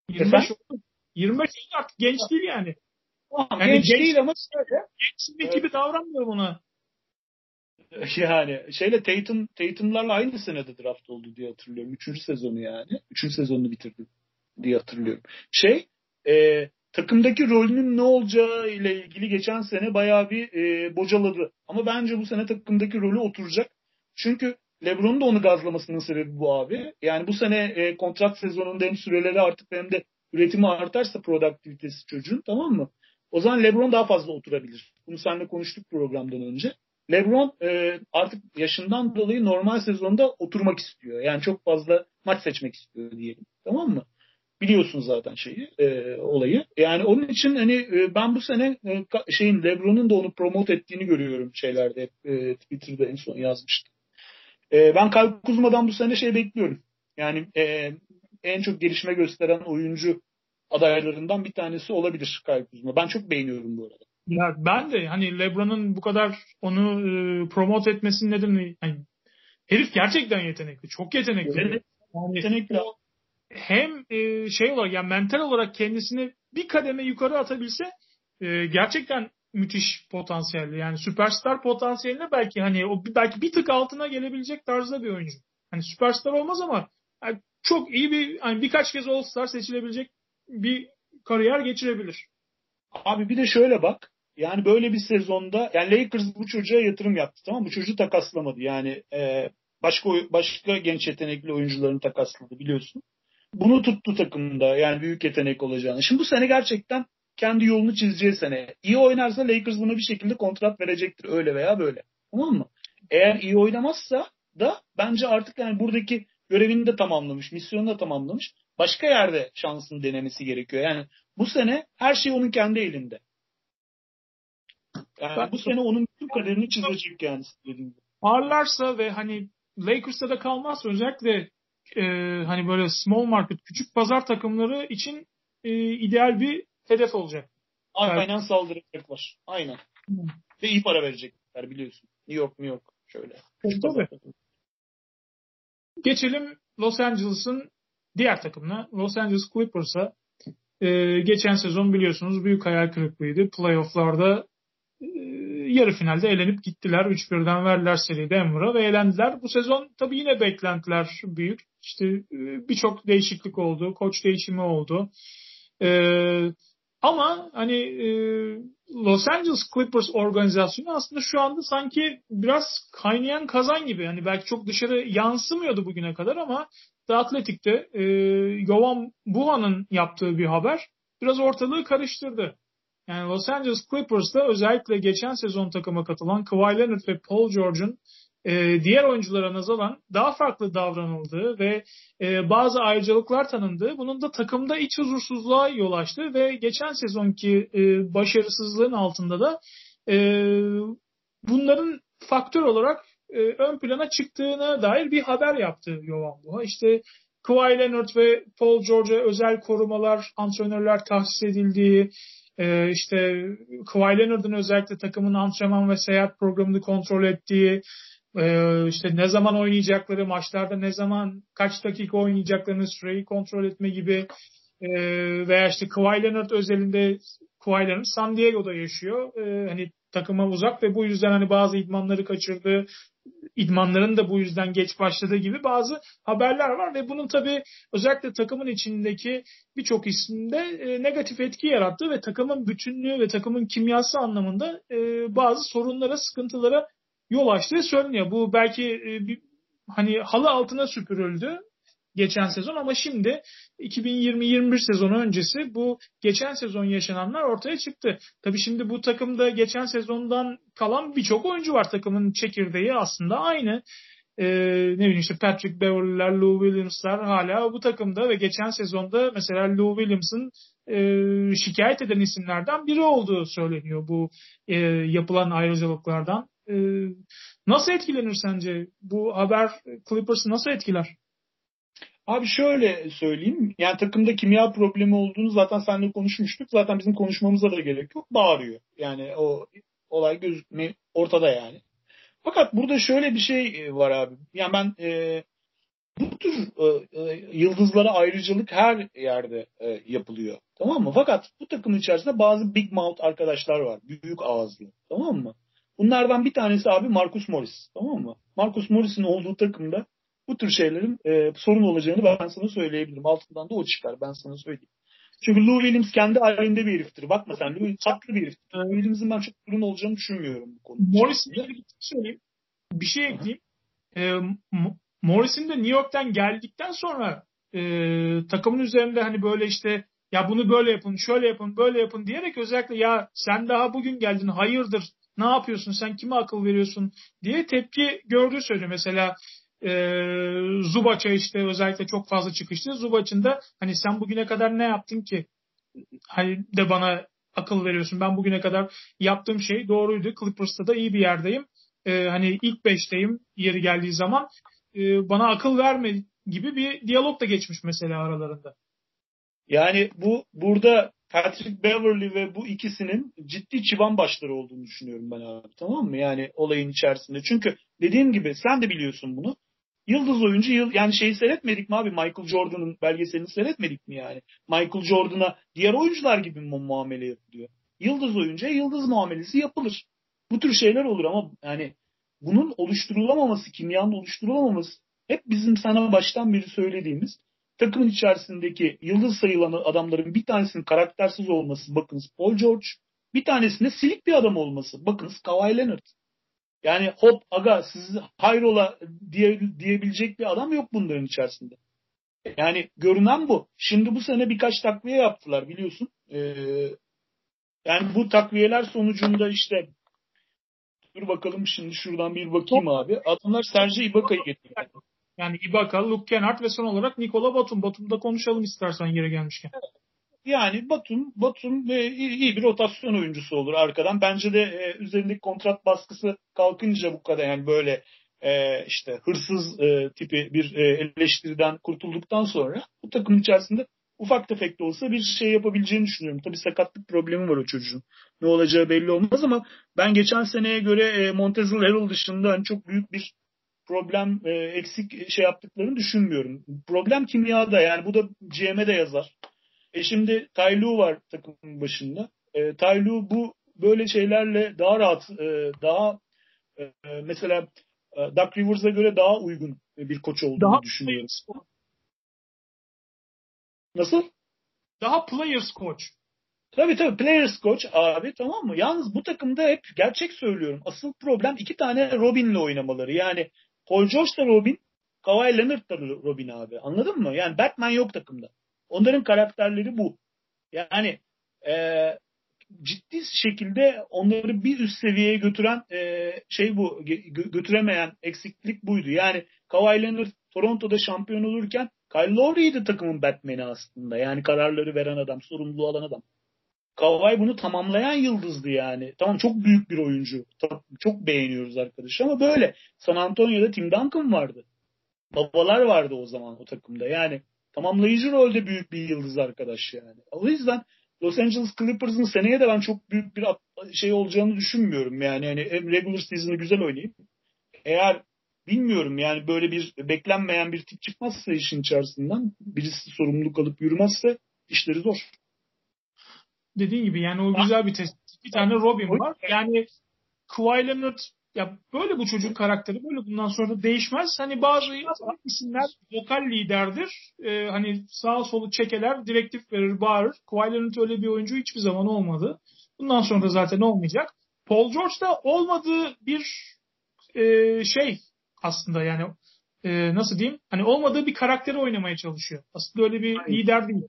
25 oldu. 25 oldu artık genç değil yani. yani genç, genç değil ama şöyle. Gençsin evet. gibi davranmıyor buna. [laughs] Yani şeyle Tatum, Tatum'larla aynı senede draft oldu diye hatırlıyorum. Üçüncü sezonu yani. Üçüncü sezonunu bitirdi diye hatırlıyorum. Şey, e, takımdaki rolünün ne olacağı ile ilgili geçen sene bayağı bir e, bocaladı. Ama bence bu sene takımdaki rolü oturacak. Çünkü LeBron'un da onu gazlamasının sebebi bu abi. Yani bu sene e, kontrat sezonunda hem süreleri artık hem de üretimi artarsa produktivitesi çocuğun tamam mı? O zaman LeBron daha fazla oturabilir. Bunu seninle konuştuk programdan önce. LeBron e, artık yaşından dolayı normal sezonda oturmak istiyor. Yani çok fazla maç seçmek istiyor diyelim. Tamam mı? Biliyorsun zaten şeyi, e, olayı. Yani onun için hani e, ben bu sene e, şeyin LeBron'un da onu promote ettiğini görüyorum şeylerde. E, Twitter'da en son yazmıştım. E, ben Kyle Kuzma'dan bu sene şey bekliyorum. Yani e, en çok gelişme gösteren oyuncu adaylarından bir tanesi olabilir Kyle Kuzma. Ben çok beğeniyorum bu arada. Ya ben de hani LeBron'un bu kadar onu e, promote etmesinin nedeni yani herif gerçekten yetenekli. Çok yetenekli. Evet. Yani yetenekli. O, hem e, şey olarak yani mental olarak kendisini bir kademe yukarı atabilse e, gerçekten müthiş potansiyelli. Yani süperstar potansiyeline belki hani o belki bir tık altına gelebilecek tarzda bir oyuncu. Hani süperstar olmaz ama yani çok iyi bir hani birkaç kez All-Star seçilebilecek bir kariyer geçirebilir. Abi bir de şöyle bak. Yani böyle bir sezonda yani Lakers bu çocuğa yatırım yaptı tamam Bu çocuğu takaslamadı. Yani e, başka başka genç yetenekli oyuncularını takasladı biliyorsun bunu tuttu takımda yani büyük yetenek olacağını. Şimdi bu sene gerçekten kendi yolunu çizeceği sene. İyi oynarsa Lakers buna bir şekilde kontrat verecektir öyle veya böyle. Tamam mı? Eğer iyi oynamazsa da bence artık yani buradaki görevini de tamamlamış, misyonunu da tamamlamış. Başka yerde şansını denemesi gerekiyor. Yani bu sene her şey onun kendi elinde. Yani bu sene onun bütün kaderini çizecek yani. Parlarsa ve hani Lakers'ta da kalmazsa özellikle e, hani böyle small market küçük pazar takımları için e, ideal bir hedef olacak. Aynen evet. saldıracaklar. Aynen. Hmm. Ve iyi para verecekler biliyorsun. New York, New York şöyle. Tabii. Geçelim Los Angeles'ın diğer takımına. Los Angeles Clippers'a e, geçen sezon biliyorsunuz büyük hayal kırıklığıydı. Playoff'larda yarı finalde elenip gittiler. 3-1'den verdiler seri Denver'a ve elendiler. Bu sezon tabii yine beklentiler büyük. İşte e, birçok değişiklik oldu. Koç değişimi oldu. Ee, Ama hani e, Los Angeles Clippers organizasyonu aslında şu anda sanki biraz kaynayan kazan gibi. Hani belki çok dışarı yansımıyordu bugüne kadar ama The Athletic'te e, Yovan Buha'nın yaptığı bir haber biraz ortalığı karıştırdı. Yani Los Angeles Clippers'ta özellikle geçen sezon takıma katılan Kawhi Leonard ve Paul George'un e, diğer oyunculara nazaran daha farklı davranıldığı ve e, bazı ayrıcalıklar tanındığı, bunun da takımda iç huzursuzluğa yol açtı ve geçen sezonki e, başarısızlığın altında da e, bunların faktör olarak e, ön plana çıktığına dair bir haber yaptı Yovan Buha. İşte Kawhi Leonard ve Paul George'a özel korumalar, antrenörler tahsis edildiği, e, işte Kawhi Leonard'ın özellikle takımın antrenman ve seyahat programını kontrol ettiği, ee, işte ne zaman oynayacakları, maçlarda ne zaman, kaç dakika oynayacaklarını süreyi kontrol etme gibi e, veya işte Kawhi Leonard özelinde Kawhi Leonard San Diego'da yaşıyor. E, hani takıma uzak ve bu yüzden hani bazı idmanları kaçırdı. İdmanların da bu yüzden geç başladığı gibi bazı haberler var ve bunun tabii özellikle takımın içindeki birçok isimde e, negatif etki yarattı ve takımın bütünlüğü ve takımın kimyası anlamında e, bazı sorunlara, sıkıntılara yol açtığı söyleniyor. Bu belki e, bir, hani halı altına süpürüldü geçen sezon ama şimdi 2020-21 sezonu öncesi bu geçen sezon yaşananlar ortaya çıktı. Tabii şimdi bu takımda geçen sezondan kalan birçok oyuncu var. Takımın çekirdeği aslında aynı. Ee, ne bileyim işte Patrick Beverly'ler, Lou Williams'lar hala bu takımda ve geçen sezonda mesela Lou Williams'ın e, şikayet eden isimlerden biri olduğu söyleniyor bu e, yapılan ayrıcalıklardan. E, nasıl etkilenir sence? Bu haber Clippers'ı nasıl etkiler? Abi şöyle söyleyeyim. Yani takımda kimya problemi olduğunu zaten seninle konuşmuştuk. Zaten bizim konuşmamıza da gerek yok. Bağırıyor. Yani o olay gözükme ortada yani. Fakat burada şöyle bir şey var abi. Yani ben e, bu tür e, e, yıldızlara ayrıcalık her yerde e, yapılıyor. Tamam mı? Fakat bu takımın içerisinde bazı big mouth arkadaşlar var. Büyük ağızlı. Tamam mı? Bunlardan bir tanesi abi Marcus Morris. Tamam mı? Marcus Morris'in olduğu takımda bu tür şeylerin e, sorun olacağını ben sana söyleyebilirim. Altından da o çıkar. Ben sana söyleyeyim. Çünkü Lou Williams kendi halinde bir heriftir. Bakma sen Lou tatlı bir heriftir. Lou Williams'ın ben çok sorun olacağını düşünmüyorum bu konuda. Morris'in bir şey söyleyeyim. Bir şey ekleyeyim. E, Morris'in de New York'tan geldikten sonra e, takımın üzerinde hani böyle işte ya bunu böyle yapın, şöyle yapın, böyle yapın diyerek özellikle ya sen daha bugün geldin hayırdır ne yapıyorsun sen kime akıl veriyorsun diye tepki gördüğü söylüyor. Mesela e, Zubac'a işte özellikle çok fazla çıkıştı. Zubac'ın da hani sen bugüne kadar ne yaptın ki hani de bana akıl veriyorsun. Ben bugüne kadar yaptığım şey doğruydu. Clippers'ta da iyi bir yerdeyim. E, hani ilk beşteyim yeri geldiği zaman. E, bana akıl verme gibi bir diyalog da geçmiş mesela aralarında. Yani bu burada Patrick Beverly ve bu ikisinin ciddi çıban başları olduğunu düşünüyorum ben abi. Tamam mı? Yani olayın içerisinde. Çünkü dediğim gibi sen de biliyorsun bunu. Yıldız oyuncu yıl yani şeyi seyretmedik mi abi? Michael Jordan'ın belgeselini seyretmedik mi yani? Michael Jordan'a diğer oyuncular gibi mi muamele yapılıyor? Yıldız oyuncuya yıldız muamelesi yapılır. Bu tür şeyler olur ama yani bunun oluşturulamaması, kimyanın oluşturulamaması hep bizim sana baştan beri söylediğimiz takımın içerisindeki yıldız sayılan adamların bir tanesinin karaktersiz olması bakınız Paul George, bir tanesinde silik bir adam olması bakınız Kawhi Leonard. Yani hop aga sizi hayrola diye, diyebilecek bir adam yok bunların içerisinde. Yani görünen bu. Şimdi bu sene birkaç takviye yaptılar biliyorsun. Ee, yani bu takviyeler sonucunda işte dur bakalım şimdi şuradan bir bakayım abi. Adamlar Serge Ibaka'yı getirdi. Yani Ibaka, Luke Kennard ve son olarak Nikola Batum. Batum'da konuşalım istersen yere gelmişken. Yani Batum, Batum e, iyi bir rotasyon oyuncusu olur arkadan. Bence de e, üzerindeki kontrat baskısı kalkınca bu kadar yani böyle e, işte hırsız e, tipi bir e, eleştiriden kurtulduktan sonra bu takım içerisinde ufak tefek de olsa bir şey yapabileceğini düşünüyorum. Tabii sakatlık problemi var o çocuğun. Ne olacağı belli olmaz ama ben geçen seneye göre e, Montezl Harrell dışında hani çok büyük bir problem e, eksik şey yaptıklarını düşünmüyorum. Problem kimyada yani bu da GM'e de yazar. E şimdi Taylu var takımın başında. E, Taylu bu böyle şeylerle daha rahat, e, daha e, mesela e, Doug Rivers'a göre daha uygun bir koç olduğunu daha düşünüyorum. Nasıl? Daha players coach. Tabii tabii players coach abi tamam mı? Yalnız bu takımda hep gerçek söylüyorum. Asıl problem iki tane Robin'le oynamaları. Yani Paul George da Robin, Kawhi Leonard da Robin abi. Anladın mı? Yani Batman yok takımda. Onların karakterleri bu. Yani e, ciddi şekilde onları bir üst seviyeye götüren e, şey bu gö- götüremeyen eksiklik buydu. Yani Kawhi Leonard Toronto'da şampiyon olurken Kyle Lowry'ydi takımın Batman'i aslında. Yani kararları veren adam, sorumluluğu alan adam. Kawhi bunu tamamlayan yıldızdı yani. Tamam çok büyük bir oyuncu. Çok beğeniyoruz arkadaşı ama böyle. San Antonio'da Tim Duncan vardı. Babalar vardı o zaman o takımda. Yani tamamlayıcı rolde büyük bir yıldız arkadaş yani. O yüzden Los Angeles Clippers'ın seneye de ben çok büyük bir şey olacağını düşünmüyorum. Yani hani hem regular season'ı güzel oynayıp eğer bilmiyorum yani böyle bir beklenmeyen bir tip çıkmazsa işin içerisinden birisi sorumluluk alıp yürümezse işleri zor. Dediğin gibi yani o güzel bir test. Bir tane Robin var. Yani Kawhi Leonard ya böyle bu çocuğun karakteri böyle bundan sonra da değişmez. Hani bazı isimler vokal liderdir. Ee, hani sağ solu çekeler, direktif verir, bağırır. Kawhi öyle bir oyuncu hiçbir zaman olmadı. Bundan sonra da zaten olmayacak. Paul George da olmadığı bir e, şey aslında yani e, nasıl diyeyim? Hani olmadığı bir karakteri oynamaya çalışıyor. Aslında öyle bir Aynen. lider değil.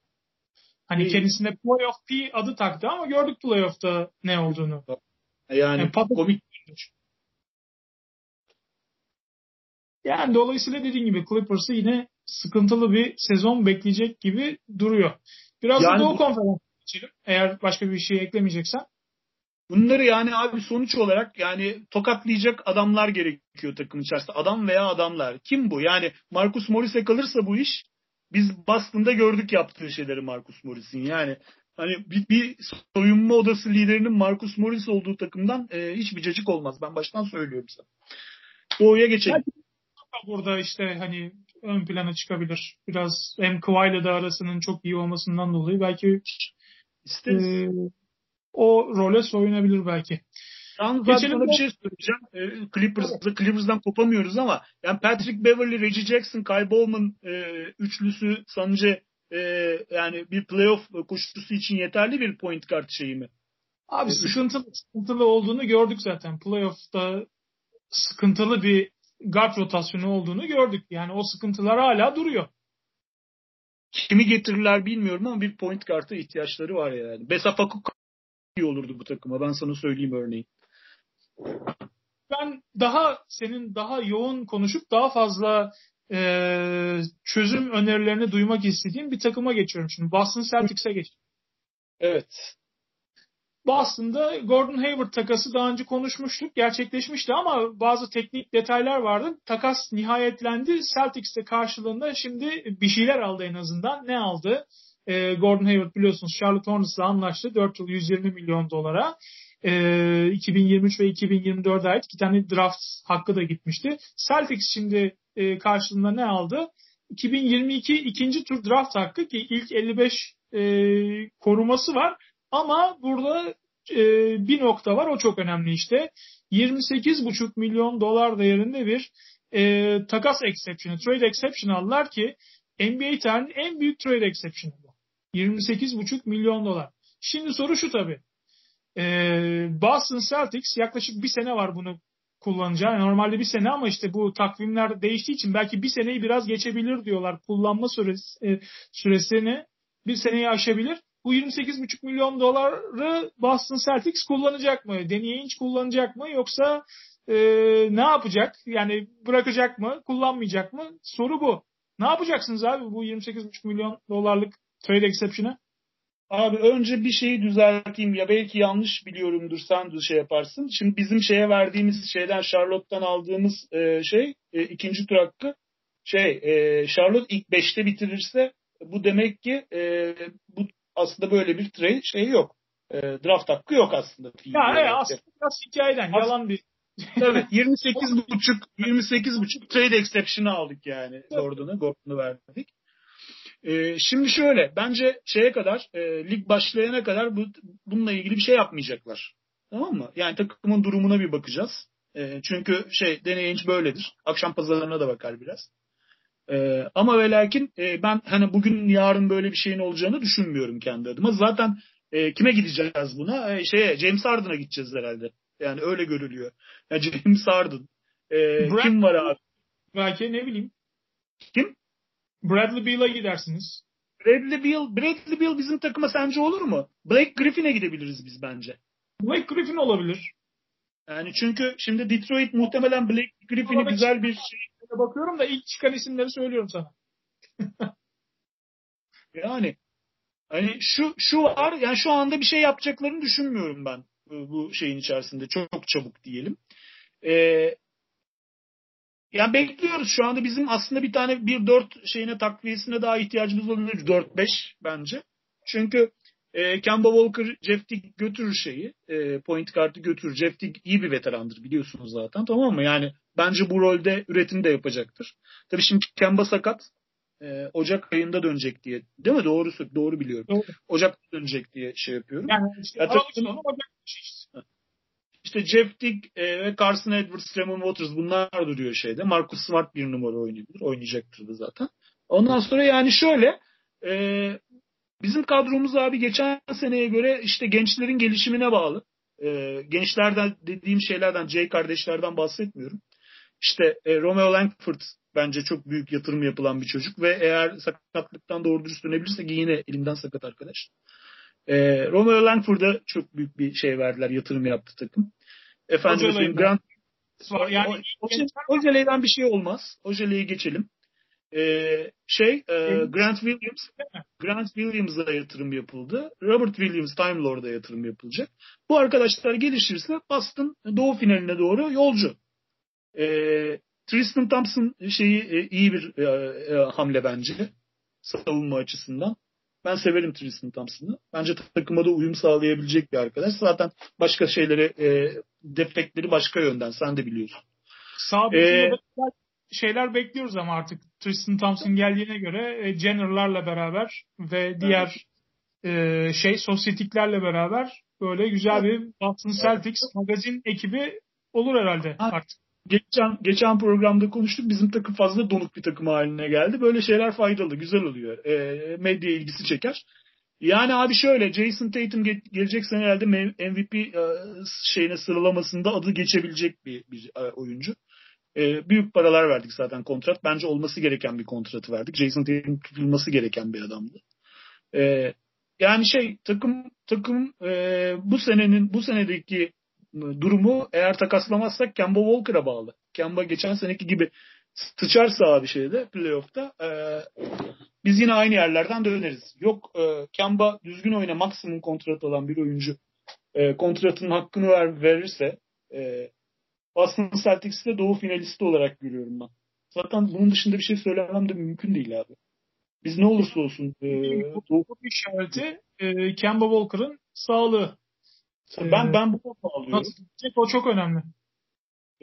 Hani değil. kendisine Playoff P adı taktı ama gördük Playoff'ta ne olduğunu. Yani, yani komik. Yani dolayısıyla dediğin gibi Clippers'ı yine sıkıntılı bir sezon bekleyecek gibi duruyor. Biraz yani, da Doğu Konferansı geçelim. Eğer başka bir şey eklemeyeceksen. Bunları yani abi sonuç olarak yani tokatlayacak adamlar gerekiyor takım içerisinde. Adam veya adamlar. Kim bu? Yani Marcus Morris'e kalırsa bu iş biz Boston'da gördük yaptığı şeyleri Marcus Morris'in. Yani hani bir, bir soyunma odası liderinin Marcus Morris olduğu takımdan e, hiçbir cacık olmaz. Ben baştan söylüyorum sana. Doğu'ya geçelim. Burada işte hani ön plana çıkabilir. Biraz hem Kawhi'la da arasının çok iyi olmasından dolayı belki İsteriz. e, o role soyunabilir belki. Yalnız Geçelim bir şey söyleyeceğim. E, Clippers'da Clippers'dan kopamıyoruz ama yani Patrick Beverly, Reggie Jackson, Kyle Bowman e, üçlüsü sence e, yani bir playoff koşusu için yeterli bir point kart şeyi mi? Abi sıkıntılı, sıkıntılı olduğunu gördük zaten. Playoff'ta sıkıntılı bir guard rotasyonu olduğunu gördük. Yani o sıkıntılar hala duruyor. Kimi getirirler bilmiyorum ama bir point kartı ihtiyaçları var yani. Besa Fakuk iyi olurdu bu takıma. Ben sana söyleyeyim örneğin. Ben daha senin daha yoğun konuşup daha fazla e, çözüm önerilerini duymak istediğim bir takıma geçiyorum şimdi. Boston Celtics'e geç. Evet. Boston'da Gordon Hayward takası daha önce konuşmuştuk. Gerçekleşmişti ama bazı teknik detaylar vardı. Takas nihayetlendi. Celtics de karşılığında şimdi bir şeyler aldı en azından. Ne aldı? Ee, Gordon Hayward biliyorsunuz Charlotte Hornets'la anlaştı. 4 yıl 120 milyon dolara. Ee, 2023 ve 2024'e ait iki tane draft hakkı da gitmişti. Celtics şimdi e, karşılığında ne aldı? 2022 ikinci tur draft hakkı ki ilk 55 e, koruması var. Ama burada e, bir nokta var o çok önemli işte. 28,5 milyon dolar değerinde bir e, takas exception'ı, trade exception aldılar ki NBA tarihinin en büyük trade exception'ı bu. 28,5 milyon dolar. Şimdi soru şu tabii. Ee, Boston Celtics yaklaşık bir sene var bunu kullanacağı. Normalde bir sene ama işte bu takvimler değiştiği için belki bir seneyi biraz geçebilir diyorlar. Kullanma süresi, e, süresini bir seneyi aşabilir. Bu 28,5 milyon doları Boston Celtics kullanacak mı? Danny Ainge kullanacak mı? Yoksa e, ne yapacak? Yani bırakacak mı? Kullanmayacak mı? Soru bu. Ne yapacaksınız abi bu 28,5 milyon dolarlık trade exception'ı? Abi önce bir şeyi düzelteyim ya belki yanlış biliyorumdur sen de şey yaparsın. Şimdi bizim şeye verdiğimiz şeyden Charlotte'dan aldığımız e, şey e, ikinci tur hakkı şey e, Charlotte ilk 5'te bitirirse bu demek ki e, bu aslında böyle bir trade şey yok. E, draft hakkı yok aslında. Ya evet, aslında biraz hikayeden As- yalan bir [laughs] Evet 28 buçuk 28 buçuk trade exception'ı aldık yani Gordon'u Gordon'u verdik. Ee, şimdi şöyle bence şeye kadar e, lig başlayana kadar bu bununla ilgili bir şey yapmayacaklar. Tamam mı? Yani takımın durumuna bir bakacağız. E, çünkü şey deneyinç böyledir. Akşam pazarlarına da bakar biraz. E, ama ve lakin e, ben hani bugün yarın böyle bir şeyin olacağını düşünmüyorum kendi adıma. Zaten E, kime gideceğiz buna? E, şeye James Harden'a gideceğiz herhalde. Yani öyle görülüyor. Yani [laughs] James Harden. E, kim var abi? Belki ne bileyim. Kim? Bradley Beal'a gidersiniz. Bradley Beal, Bradley Beal bizim takıma sence olur mu? Blake Griffin'e gidebiliriz biz bence. Blake Griffin olabilir. Yani çünkü şimdi Detroit muhtemelen Blake Griffin'i güzel bir şey. Bakıyorum da ilk çıkan isimleri söylüyorum sana. [laughs] yani hani şu şu var yani şu anda bir şey yapacaklarını düşünmüyorum ben bu şeyin içerisinde çok çabuk diyelim. Ee, yani bekliyoruz şu anda bizim aslında bir tane bir dört şeyine takviyesine daha ihtiyacımız olabilir. Dört beş bence. Çünkü e, Kemba Walker, Jeff Teague götürür şeyi. E, point guard'ı götürür. Jeff Teague iyi bir veterandır biliyorsunuz zaten tamam mı? Yani bence bu rolde üretim de yapacaktır. Tabii şimdi Kemba sakat. E, Ocak ayında dönecek diye. Değil mi? Doğru doğru biliyorum. Doğru. Ocak dönecek diye şey yapıyorum. Yani işte, ya, tabii, Ocak işte. İşte Jeff Teague e, ve Carson Edwards, Tremon Waters bunlar duruyor şeyde. Marcus Smart bir numara oynayabilir. Oynayacaktır da zaten. Ondan sonra yani şöyle e, bizim kadromuz abi geçen seneye göre işte gençlerin gelişimine bağlı. E, gençlerden dediğim şeylerden, Jay kardeşlerden bahsetmiyorum. İşte e, Romeo Langford bence çok büyük yatırım yapılan bir çocuk ve eğer sakatlıktan doğru dürüst dönebilirse yine elimden sakat arkadaş. E, Romeo Langford'a çok büyük bir şey verdiler, yatırım yaptı takım. Efendim söyleyeyim Grant yani Ojele'den bir şey olmaz. Ojele'yi geçelim. Ee, şey e, Grant Williams Grant Williams'a yatırım yapıldı. Robert Williams Time Lord'a yatırım yapılacak. Bu arkadaşlar gelişirse Boston doğu finaline doğru yolcu. Ee, Tristan Thompson şeyi e, iyi bir e, e, hamle bence savunma açısından. Ben severim Tristan Thompson'ı. Bence takıma da uyum sağlayabilecek bir arkadaş. Zaten başka şeyleri, e, defektleri başka yönden. Sen de biliyorsun. Sağ ee, şeyler bekliyoruz ama artık Tristan Thompson geldiğine göre e, Jenner'larla beraber ve diğer e, şey sosyetiklerle beraber böyle güzel bir Boston Celtics magazin ekibi olur herhalde artık geçen geçen programda konuştuk. Bizim takım fazla donuk bir takım haline geldi. Böyle şeyler faydalı, güzel oluyor. E, medya ilgisi çeker. Yani abi şöyle Jason Tatum ge- gelecek sene herhalde MVP e, şeyine sıralamasında adı geçebilecek bir, bir e, oyuncu. E, büyük paralar verdik zaten kontrat. Bence olması gereken bir kontratı verdik. Jason Tatum tutulması gereken bir adamdı. E, yani şey takım takım e, bu senenin bu senedeki durumu eğer takaslamazsak Kemba Walker'a bağlı. Kemba geçen seneki gibi sıçarsa abi şeyde playoff'ta e, biz yine aynı yerlerden döneriz. Yok e, Kemba düzgün oyna maksimum kontrat alan bir oyuncu e, kontratının hakkını ver, verirse e, Boston Celtics'te doğu finalisti olarak görüyorum ben. Zaten bunun dışında bir şey söylemem de mümkün değil abi. Biz ne olursa olsun e, bu, bu işareti e, Kemba Walker'ın sağlığı. Ben ben bu konuda alıyorum. O çok önemli.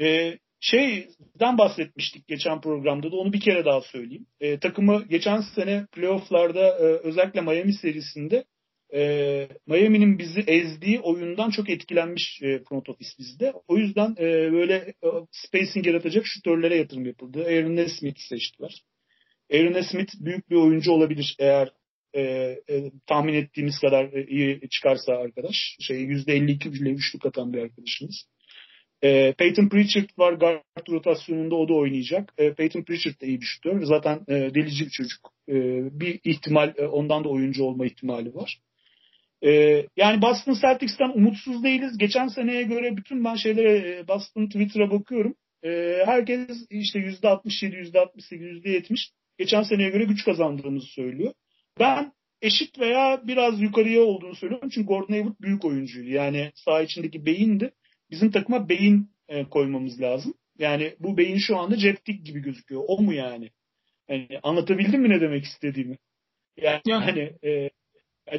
Ee, şeyden bahsetmiştik geçen programda da onu bir kere daha söyleyeyim. Ee, takımı geçen sene playofflarda e, özellikle Miami serisinde e, Miami'nin bizi ezdiği oyundan çok etkilenmiş e, front office bizde. O yüzden e, böyle e, spacing yaratacak şutörlere yatırım yapıldı. Aaron Nesmith'i seçtiler. Aaron Smith büyük bir oyuncu olabilir eğer e, e, tahmin ettiğimiz kadar e, iyi çıkarsa arkadaş. Şey %52 ile üçlük atan bir arkadaşımız. E, Peyton Pritchard var guard rotasyonunda o da oynayacak. E, Peyton Pritchard da iyi şutör. Zaten e, delici bir çocuk. E, bir ihtimal e, ondan da oyuncu olma ihtimali var. E, yani Boston Celtics'ten umutsuz değiliz. Geçen seneye göre bütün ben şeylere e, Boston Twitter'a bakıyorum. E, herkes işte %67, %68, %70 geçen seneye göre güç kazandığımızı söylüyor. Ben eşit veya biraz yukarıya olduğunu söylüyorum. Çünkü Gordon Hayward büyük oyuncuydu. Yani saha içindeki beyindi. Bizim takıma beyin e, koymamız lazım. Yani bu beyin şu anda Jeff Tick gibi gözüküyor. O mu yani? yani anlatabildim mi ne demek istediğimi? Yani, yani hani e,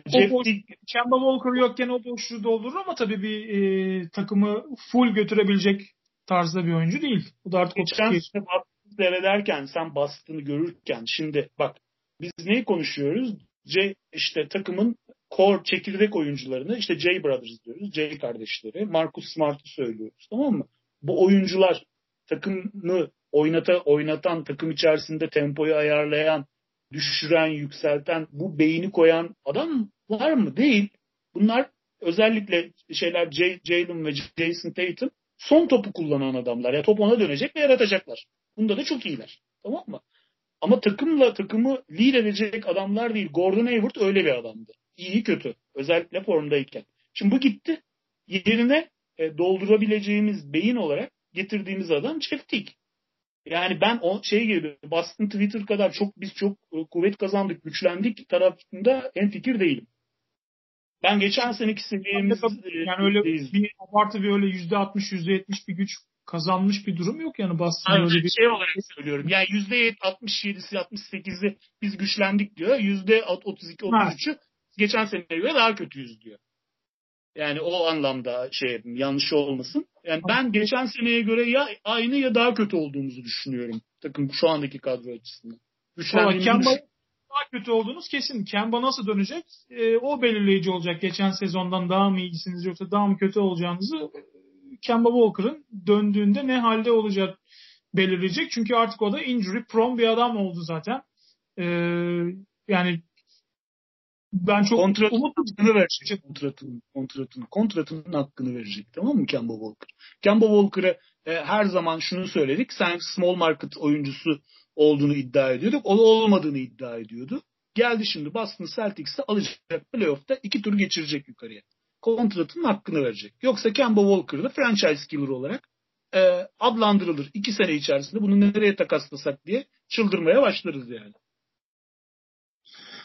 Jeff boş, Tick... Kemba Walker yokken o boşluğu doldurur ama tabii bir e, takımı full götürebilecek tarzda bir oyuncu değil. Bu da artık Geçen seyrederken sen bastığını görürken şimdi bak biz neyi konuşuyoruz? C, işte takımın core çekirdek oyuncularını işte J Brothers diyoruz. J kardeşleri. Marcus Smart'ı söylüyoruz. Tamam mı? Bu oyuncular takımı oynata, oynatan, takım içerisinde tempoyu ayarlayan, düşüren, yükselten, bu beyni koyan adam var mı? Değil. Bunlar özellikle şeyler Jalen ve Jason Tatum son topu kullanan adamlar. Ya top ona dönecek ve yaratacaklar. Bunda da çok iyiler. Tamam mı? Ama takımla takımı lead edecek adamlar değil. Gordon Hayward öyle bir adamdı. İyi kötü. Özellikle formdayken. Şimdi bu gitti. Yerine e, doldurabileceğimiz beyin olarak getirdiğimiz adam Jeff Teague. Yani ben o şey gibi Boston Twitter kadar çok biz çok e, kuvvet kazandık, güçlendik tarafında en fikir değilim. Ben geçen seneki seviyemiz yani öyle bir abartı bir öyle yüzde altmış yüzde yetmiş bir güç kazanmış bir durum yok yani Boston'ın öyle bir şey olarak söylüyorum. Yani yüzde 67'si 68'i biz güçlendik diyor. Yüzde 32 33'ü geçen seneye göre daha kötüyüz diyor. Yani o anlamda şey yanlış olmasın. Yani ben geçen seneye göre ya aynı ya daha kötü olduğumuzu düşünüyorum. Takım şu andaki kadro açısından. Kemba daha kötü olduğunuz kesin. Kemba nasıl dönecek? E, o belirleyici olacak. Geçen sezondan daha mı iyisiniz yoksa daha mı kötü olacağınızı Kemba Walker'ın döndüğünde ne halde olacak belirleyecek. Çünkü artık o da injury prone bir adam oldu zaten. E, yani ben çok kontratın hakkını verecek kontratın kontratın kontratının hakkını verecek tamam mı Kemba Walker? Kemba Walker'a e, her zaman şunu söyledik. Sen small market oyuncusu olduğunu iddia ediyorduk. O olmadığını iddia ediyordu. Geldi şimdi Boston Celtics'te alacak playoff'ta iki tur geçirecek yukarıya. Kontratının hakkını verecek. Yoksa Kemba Walker'da franchise killer olarak e, adlandırılır. iki sene içerisinde bunu nereye takaslasak diye çıldırmaya başlarız yani.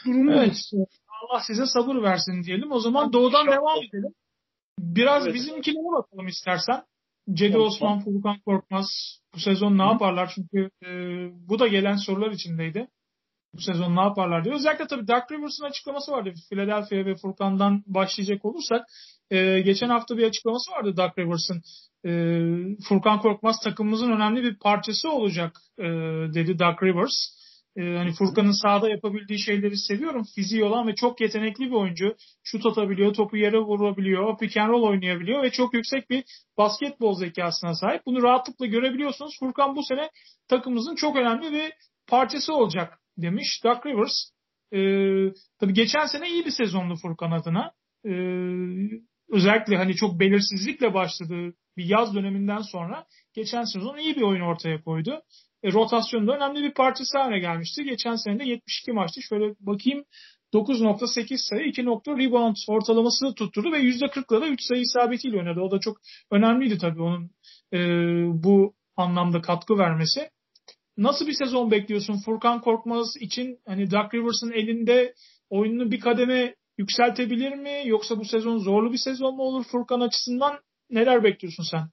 Durumu evet. Allah size sabır versin diyelim. O zaman doğudan devam edelim. Biraz evet. bizimkilere bakalım istersen. Cedi Osman, Furkan Korkmaz bu sezon ne yaparlar? Çünkü e, bu da gelen sorular içindeydi. Bu sezon ne yaparlar diye. Özellikle tabii Dark Rivers'ın açıklaması vardı. Philadelphia ve Furkan'dan başlayacak olursak. E, geçen hafta bir açıklaması vardı Dark Rivers'ın. E, Furkan Korkmaz takımımızın önemli bir parçası olacak e, dedi Dark Rivers e, hani Furkan'ın sahada yapabildiği şeyleri seviyorum. Fiziği olan ve çok yetenekli bir oyuncu. Şut atabiliyor, topu yere vurabiliyor, pick and roll oynayabiliyor ve çok yüksek bir basketbol zekasına sahip. Bunu rahatlıkla görebiliyorsunuz. Furkan bu sene takımımızın çok önemli bir parçası olacak demiş Doug Rivers. Ee, tabii geçen sene iyi bir sezondu Furkan adına. Ee, özellikle hani çok belirsizlikle başladığı bir yaz döneminden sonra geçen sezon iyi bir oyun ortaya koydu e, rotasyonda önemli bir parçası haline gelmişti. Geçen sene de 72 maçtı. Şöyle bakayım 9.8 sayı 2. rebound ortalamasını tutturdu ve %40'la da 3 sayı isabetiyle oynadı. O da çok önemliydi tabii onun e, bu anlamda katkı vermesi. Nasıl bir sezon bekliyorsun Furkan Korkmaz için? Hani Doug Rivers'ın elinde oyununu bir kademe yükseltebilir mi? Yoksa bu sezon zorlu bir sezon mu olur Furkan açısından? Neler bekliyorsun sen?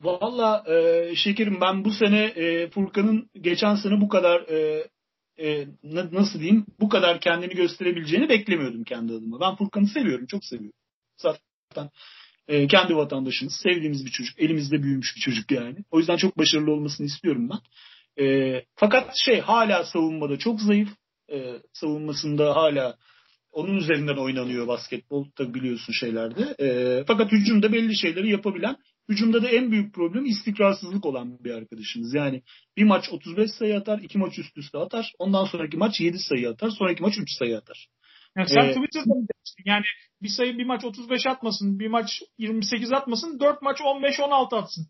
Valla e, şekerim ben bu sene e, Furkan'ın geçen sene bu kadar e, e, nasıl diyeyim bu kadar kendini gösterebileceğini beklemiyordum kendi adıma. Ben Furkan'ı seviyorum, çok seviyorum. Zaten e, kendi vatandaşımız, sevdiğimiz bir çocuk, elimizde büyümüş bir çocuk yani. O yüzden çok başarılı olmasını istiyorum ben. E, fakat şey hala savunmada çok zayıf. E, savunmasında hala onun üzerinden oynanıyor basketbol tabi biliyorsun şeylerde. E, fakat hücumda belli şeyleri yapabilen Hücumda da en büyük problem istikrarsızlık olan bir arkadaşımız. Yani bir maç 35 sayı atar, iki maç üst üste atar. Ondan sonraki maç 7 sayı atar, sonraki maç 3 sayı atar. Yani sen ee, Twitter'da mı demiştin? Yani bir sayı bir maç 35 atmasın, bir maç 28 atmasın, 4 maç 15-16 atsın.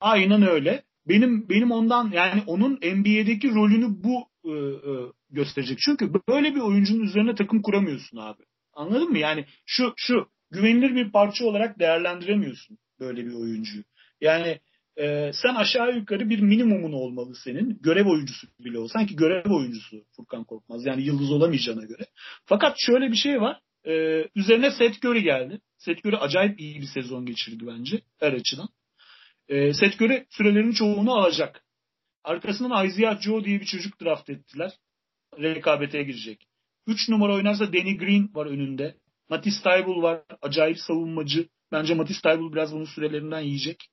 Aynen öyle. Benim benim ondan yani onun NBA'deki rolünü bu e, e, gösterecek. Çünkü böyle bir oyuncunun üzerine takım kuramıyorsun abi. Anladın mı? Yani şu şu güvenilir bir parça olarak değerlendiremiyorsun böyle bir oyuncuyu. Yani e, sen aşağı yukarı bir minimumun olmalı senin. Görev oyuncusu bile olsan ki görev oyuncusu Furkan Korkmaz. Yani yıldız olamayacağına göre. Fakat şöyle bir şey var. E, üzerine Seth Curry geldi. Seth Curry acayip iyi bir sezon geçirdi bence her açıdan. E, Seth Curry sürelerin çoğunu alacak. Arkasından Isaiah Joe diye bir çocuk draft ettiler. Rekabete girecek. 3 numara oynarsa Danny Green var önünde. Matisse Tybul var. Acayip savunmacı. Bence Matisse Taybul biraz bunun sürelerinden yiyecek.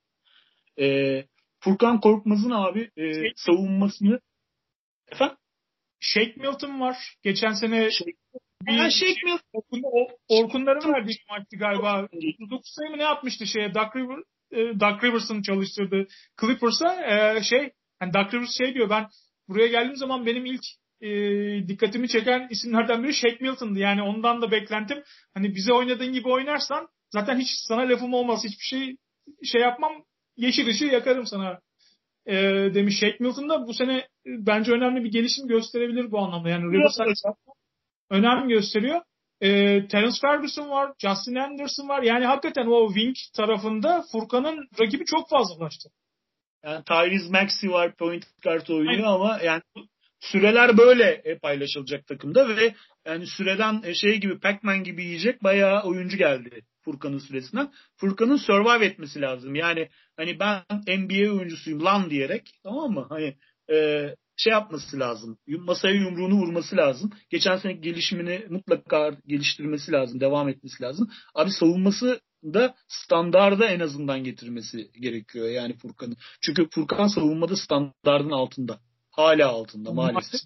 E, Furkan Korkmaz'ın abi e, şey, savunmasını efendim? Shake Milton var. Geçen sene Shake, bir ha, Shake Milton. Orkun, Orkunların verdiği maçtı galiba. 39 sayı mı ne yapmıştı şeye? Duck, River, e, Duck Rivers'ın çalıştırdığı Clippers'a e, şey hani Duck Rivers şey diyor ben buraya geldiğim zaman benim ilk e, dikkatimi çeken isimlerden biri Shake Milton'dı. Yani ondan da beklentim hani bize oynadığın gibi oynarsan zaten hiç sana lafım olmaz. Hiçbir şey şey yapmam. Yeşil ışığı yakarım sana e, demiş Shake Milton da bu sene e, bence önemli bir gelişim gösterebilir bu anlamda. Yani Riverside önemli gösteriyor. E, Terence Ferguson var, Justin Anderson var. Yani hakikaten o wing tarafında Furkan'ın rakibi çok fazlalaştı. Yani Tyrese Maxey var point guard oynuyor Aynen. ama yani süreler böyle e, paylaşılacak takımda ve yani süreden e, şey gibi Pac-Man gibi yiyecek bayağı oyuncu geldi Furkan'ın süresinden. Furkan'ın survive etmesi lazım. Yani hani ben NBA oyuncusuyum lan diyerek tamam mı? Hani e, şey yapması lazım. Masaya yumruğunu vurması lazım. Geçen sene gelişimini mutlaka geliştirmesi lazım. Devam etmesi lazım. Abi savunması da standarda en azından getirmesi gerekiyor yani Furkan'ın. Çünkü Furkan savunmada standardın altında. Hala altında maalesef.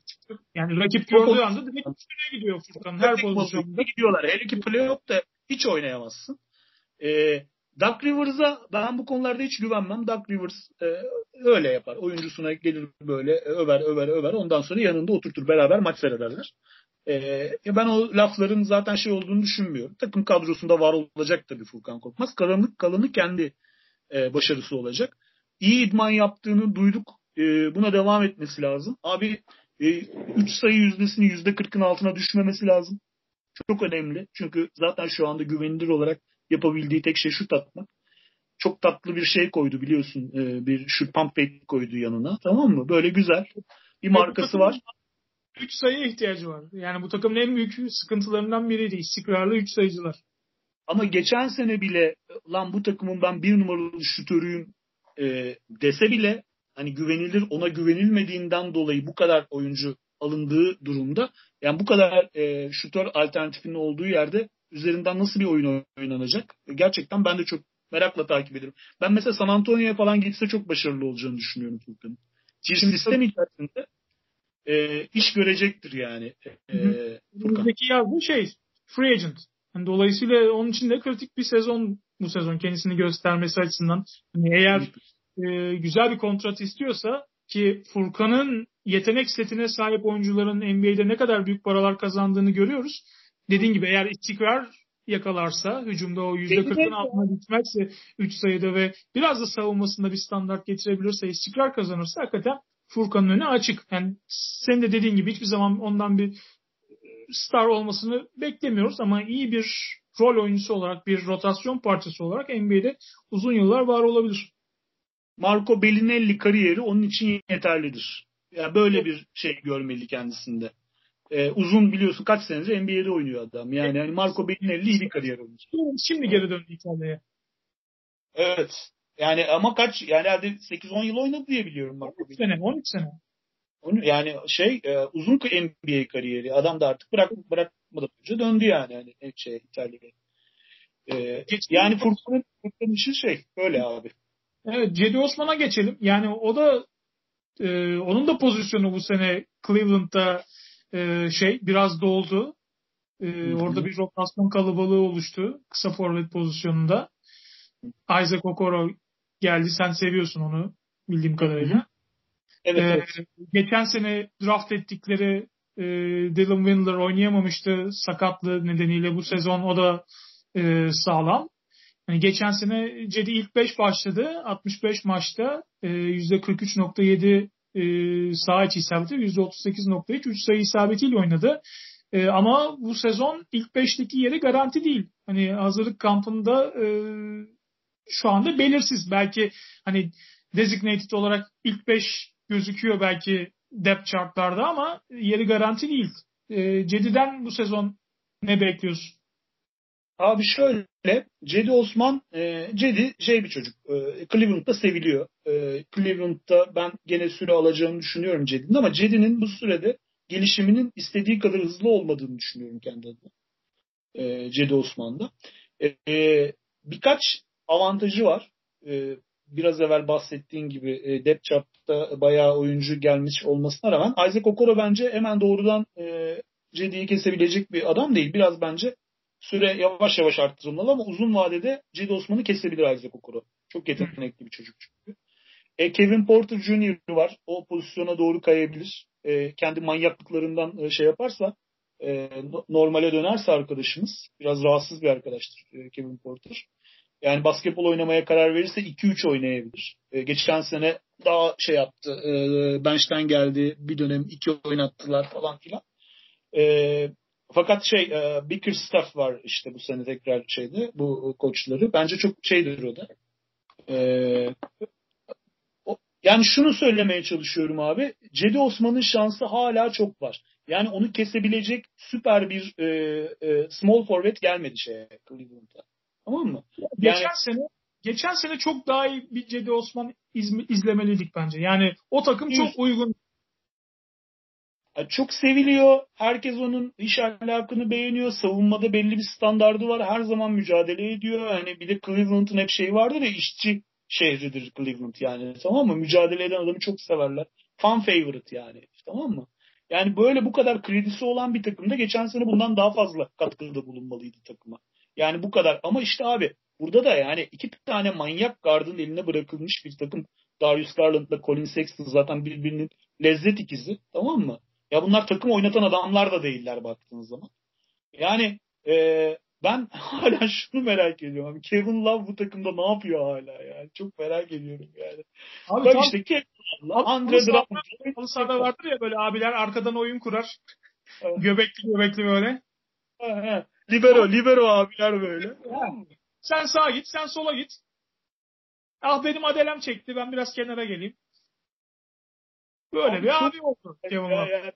Yani rakip gördüğü anda direkt üstüne gidiyor Furkan her pozisyonda. Gidiyorlar. Her iki playoff'ta hiç oynayamazsın. Ee, Duck Rivers'a ben bu konularda hiç güvenmem. Duck Rivers e, öyle yapar. Oyuncusuna gelir böyle över över över. Ondan sonra yanında oturtur. Beraber maç seyrederler. E, ben o lafların zaten şey olduğunu düşünmüyorum. Takım kadrosunda var olacak tabii Furkan Korkmaz. Kalanlık kalanı kendi e, başarısı olacak. İyi idman yaptığını duyduk. E, buna devam etmesi lazım. Abi 3 e, sayı yüzdesini %40'ın altına düşmemesi lazım. Çok önemli. Çünkü zaten şu anda güvenilir olarak yapabildiği tek şey şut atmak. Çok tatlı bir şey koydu biliyorsun. E, bir şut pump fake koydu yanına. Tamam mı? Böyle güzel. Bir markası var. 3 sayı ihtiyacı var. Yani bu takımın en büyük sıkıntılarından biriydi. İstikrarlı 3 sayıcılar. Ama geçen sene bile lan bu takımın ben bir numaralı şutörüyüm e, dese bile hani güvenilir ona güvenilmediğinden dolayı bu kadar oyuncu alındığı durumda yani bu kadar e, şutör alternatifinin olduğu yerde üzerinden nasıl bir oyun oynanacak? Gerçekten ben de çok merakla takip ederim. Ben mesela San Antonio'ya falan gitse çok başarılı olacağını düşünüyorum Furkan'ın. Sistem içerisinde e, iş görecektir yani. E, Buradaki yazdığı şey free agent. Yani dolayısıyla onun için de kritik bir sezon bu sezon kendisini göstermesi açısından. Yani eğer e, güzel bir kontrat istiyorsa ki Furkan'ın yetenek setine sahip oyuncuların NBA'de ne kadar büyük paralar kazandığını görüyoruz. Dediğin gibi eğer istikrar yakalarsa hücumda o %40'ın altına gitmezse 3 sayıda ve biraz da savunmasında bir standart getirebilirse istikrar kazanırsa hakikaten Furkan'ın önü açık. Yani sen de dediğin gibi hiçbir zaman ondan bir star olmasını beklemiyoruz ama iyi bir rol oyuncusu olarak, bir rotasyon parçası olarak NBA'de uzun yıllar var olabilir. Marco Bellinelli kariyeri onun için yeterlidir. Ya yani böyle bir şey görmeli kendisinde. Ee, uzun biliyorsun kaç senedir NBA'de oynuyor adam. Yani, yani Marco Bellinelli iyi bir kariyer oyuncu. Şimdi geri döndü İtalya'ya. Evet. Yani ama kaç yani herhalde 8-10 yıl oynadı diye biliyorum. Marco 13 sene, 13 sene. Yani şey e, uzun NBA kariyeri. Adam da artık bırak bırakmadan önce döndü yani hani şey İtalya'ya. Ee, yani Furkan'ın Furkan'ın işi şey böyle abi. Evet Cedi Osman'a geçelim. Yani o da e, onun da pozisyonu bu sene Cleveland'da e, şey biraz doldu. E, orada bir rotasyon kalabalığı oluştu kısa forvet pozisyonunda. Isaac Okoro geldi. Sen seviyorsun onu bildiğim kadarıyla. Evet, ee, evet. Geçen sene draft ettikleri e, Dylan Windler oynayamamıştı sakatlığı nedeniyle. Bu sezon o da e, sağlam. Yani geçen sene Cedi ilk 5 başladı. 65 maçta e, %43.7 e, sağ içi isabeti, %38.3 3 sayı isabetiyle oynadı. E, ama bu sezon ilk 5'teki yeri garanti değil. Hani hazırlık kampında e, şu anda belirsiz. Belki hani designated olarak ilk 5 gözüküyor belki depth chartlarda ama yeri garanti değil. E, Cedi'den bu sezon ne bekliyorsun? Abi şöyle Cedi Osman e, Cedi şey bir çocuk. E, Cleveland'da seviliyor. E, Cleveland'da ben gene süre alacağını düşünüyorum Cedi'nin ama Cedi'nin bu sürede gelişiminin istediği kadar hızlı olmadığını düşünüyorum kendi adıma. E, Cedi Osman'da. E, e, birkaç avantajı var. E, biraz evvel bahsettiğin gibi e, depth bayağı oyuncu gelmiş olmasına rağmen Isaac Okoro bence hemen doğrudan e, Cedi'yi kesebilecek bir adam değil. Biraz bence süre yavaş yavaş arttırılmalı ama uzun vadede Cedi Osman'ı kesebilir Isaac Okoro. Çok yetenekli bir çocuk çünkü. E, Kevin Porter Jr. var. O pozisyona doğru kayabilir. e, kendi manyaklıklarından e, şey yaparsa e, normale dönerse arkadaşımız biraz rahatsız bir arkadaştır e, Kevin Porter. Yani basketbol oynamaya karar verirse 2-3 oynayabilir. E, geçen sene daha şey yaptı. E, bench'ten geldi. Bir dönem 2 oynattılar falan filan. E, fakat şey e, Bickerstaff var işte bu sene tekrar şeyde bu koçları. Bence çok şeydir o da. E, o, yani şunu söylemeye çalışıyorum abi. Cedi Osman'ın şansı hala çok var. Yani onu kesebilecek süper bir e, e, small forward gelmedi şeye Cleveland'a. Tamam mı? Yani, geçen sene geçen sene çok daha iyi bir Cedi Osman iz, izlemeliydik bence. Yani o takım çok uygun. Çok seviliyor. Herkes onun iş ahlakını beğeniyor. Savunmada belli bir standardı var. Her zaman mücadele ediyor. Hani bir de Cleveland'ın hep şeyi vardır ya işçi şehridir Cleveland yani. Tamam mı? Mücadele eden adamı çok severler. Fan favorite yani. Tamam mı? Yani böyle bu kadar kredisi olan bir takımda geçen sene bundan daha fazla katkıda bulunmalıydı takıma. Yani bu kadar. Ama işte abi burada da yani iki tane manyak gardın eline bırakılmış bir takım. Darius Garland'la Colin Sexton zaten birbirinin lezzet ikizi. Tamam mı? Ya bunlar takım oynatan adamlar da değiller baktığınız zaman. Yani e, ben [laughs] hala şunu merak ediyorum. Kevin Love bu takımda ne yapıyor hala yani? Çok merak ediyorum yani. Abi Bak tam, işte Kevin Love, Andre Drummond. Halı sahada vardır ya böyle abiler arkadan oyun kurar. göbekli göbekli böyle. Libero, libero abiler böyle. Sen sağa git, sen sola git. Ah benim adelem çekti, ben biraz kenara geleyim. Böyle abi, bir abi oldu. Ya, ya,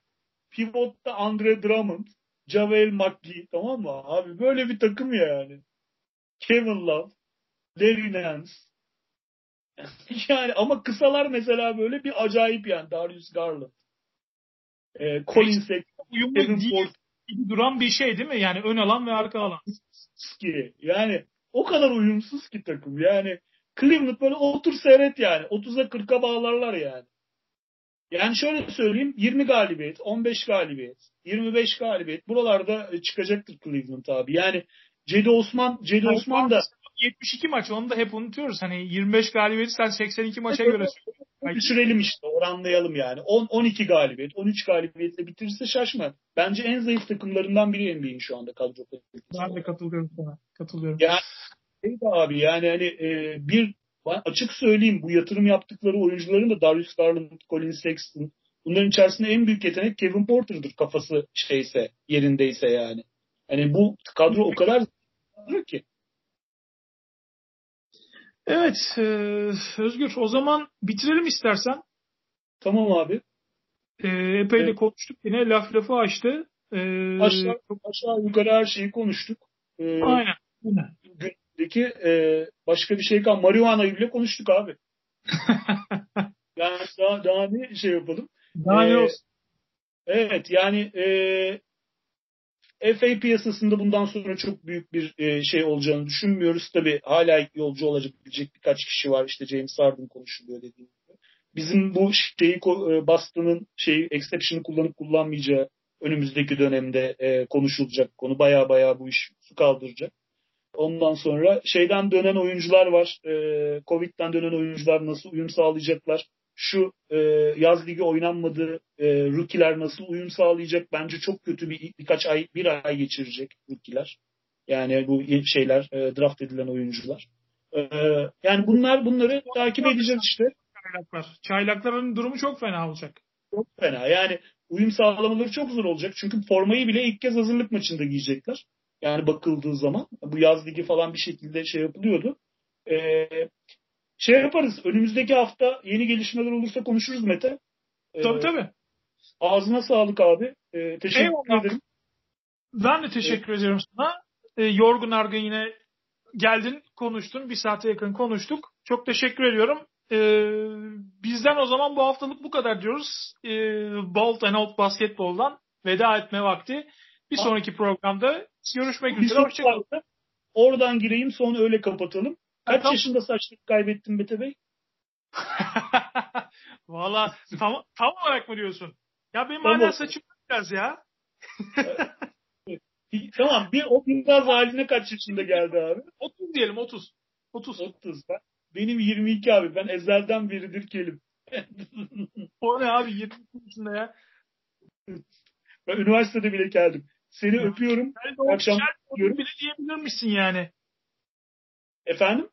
pivotta Andre Drummond, Javel McGee tamam mı? Abi böyle bir takım ya yani. Kevin Love, Larry Nance. [laughs] yani ama kısalar mesela böyle bir acayip yani. Darius Garland. Ee, Colin Sexton, Kevin Porter gibi duran bir şey değil mi? Yani ön alan ve arka alan. Ki yani o kadar uyumsuz ki takım. Yani Cleveland böyle otur seyret yani. 30'a 40'a bağlarlar yani. Yani şöyle söyleyeyim 20 galibiyet, 15 galibiyet, 25 galibiyet buralarda çıkacaktır Cleveland abi. Yani Cedi Osman, Cedi Osman da 72 maç onu da hep unutuyoruz. Hani 25 galibiyeti sen 82 maça göre Düşürelim [laughs] işte oranlayalım yani. 10 12 galibiyet, 13 galibiyetle bitirirse şaşma. Bence en zayıf takımlarından biri NBA'in şu anda kadro Ben de katılıyorum sana. Katılıyorum. Yani şey abi yani hani e, bir ben açık söyleyeyim bu yatırım yaptıkları oyuncuların da Darius Garland, Colin Sexton bunların içerisinde en büyük yetenek Kevin Porter'dır kafası şeyse yerindeyse yani. Hani bu kadro o kadar ki. Evet e, Özgür o zaman bitirelim istersen. Tamam abi. E, epey evet. de konuştuk yine laf lafı açtı. E, aşağı, aşağı yukarı her şeyi konuştuk. E, aynen. aynen. Gündeki e, başka bir şey kal. Marihuana'yı bile konuştuk abi. [laughs] yani daha, daha ne şey yapalım. Daha ee, ne olsun. Evet yani e, FA piyasasında bundan sonra çok büyük bir e, şey olacağını düşünmüyoruz. Tabi hala yolcu olabilecek birkaç kişi var. İşte James Harden konuşuluyor dediğim gibi. Bizim bu şeyi e, Boston'ın şeyi exception'ı kullanıp kullanmayacağı önümüzdeki dönemde e, konuşulacak konu. Baya baya bu iş su kaldıracak. Ondan sonra şeyden dönen oyuncular var. E, Covid'den dönen oyuncular nasıl uyum sağlayacaklar? Şu e, yaz ligi oynanmadı. E, rookie'ler nasıl uyum sağlayacak? Bence çok kötü bir birkaç ay, bir ay geçirecek rookie'ler. Yani bu şeyler, e, draft edilen oyuncular. E, yani bunlar bunları takip edeceğiz işte. Çaylaklar. Çaylakların durumu çok fena olacak. Çok fena. Yani uyum sağlamaları çok zor olacak. Çünkü formayı bile ilk kez hazırlık maçında giyecekler. Yani bakıldığı zaman bu yaz ligi falan bir şekilde şey yapılıyordu. Ee, şey yaparız. Önümüzdeki hafta yeni gelişmeler olursa konuşuruz Mete. Ee, tabii tabii. Ağzına sağlık abi. Ee, teşekkür Eyvallah. ederim. Ben de teşekkür evet. ediyorum sana. Ee, yorgun argın yine geldin, konuştun. Bir saate yakın konuştuk. Çok teşekkür ediyorum. Ee, bizden o zaman bu haftalık bu kadar diyoruz. Ee, Bolt and Out Basketbol'dan veda etme vakti. Bir sonraki programda görüşmek üzere. Hoşçakalın. Oradan gireyim sonra öyle kapatalım. Kaç tamam. yaşında saçlık kaybettin Mete Bey? [laughs] Valla tam, tam olarak mı diyorsun? Ya benim tamam. hala saçım biraz ya. [laughs] tamam bir o biraz haline kaç yaşında geldi abi? 30 diyelim 30. 30. 30. Ben, benim 22 abi. Ben ezelden beridir kelim. [laughs] o ne abi 22 yaşında ya? Ben üniversitede bile geldim. Seni öpüyorum. Kel Akşam kel diyorum. bile diyebilir misin yani? Efendim?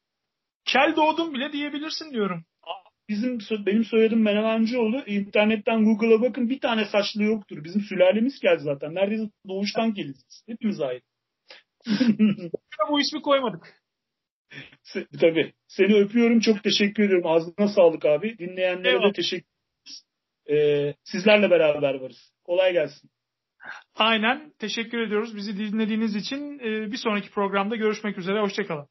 Kel doğdum bile diyebilirsin diyorum. Bizim benim soyadım Menemencioğlu. İnternetten Google'a bakın bir tane saçlı yoktur. Bizim sülalemiz geldi zaten. Neredeyse doğuştan geliz. Hepimiz ait. Bu ismi koymadık. Se- Tabii. Seni öpüyorum. Çok teşekkür ediyorum. Ağzına sağlık abi. Dinleyenlere Eyvallah. de teşekkür ederiz. Ee, sizlerle beraber varız. Kolay gelsin. Aynen. Teşekkür ediyoruz bizi dinlediğiniz için. Ee, Bir sonraki programda görüşmek üzere. Hoşçakalın.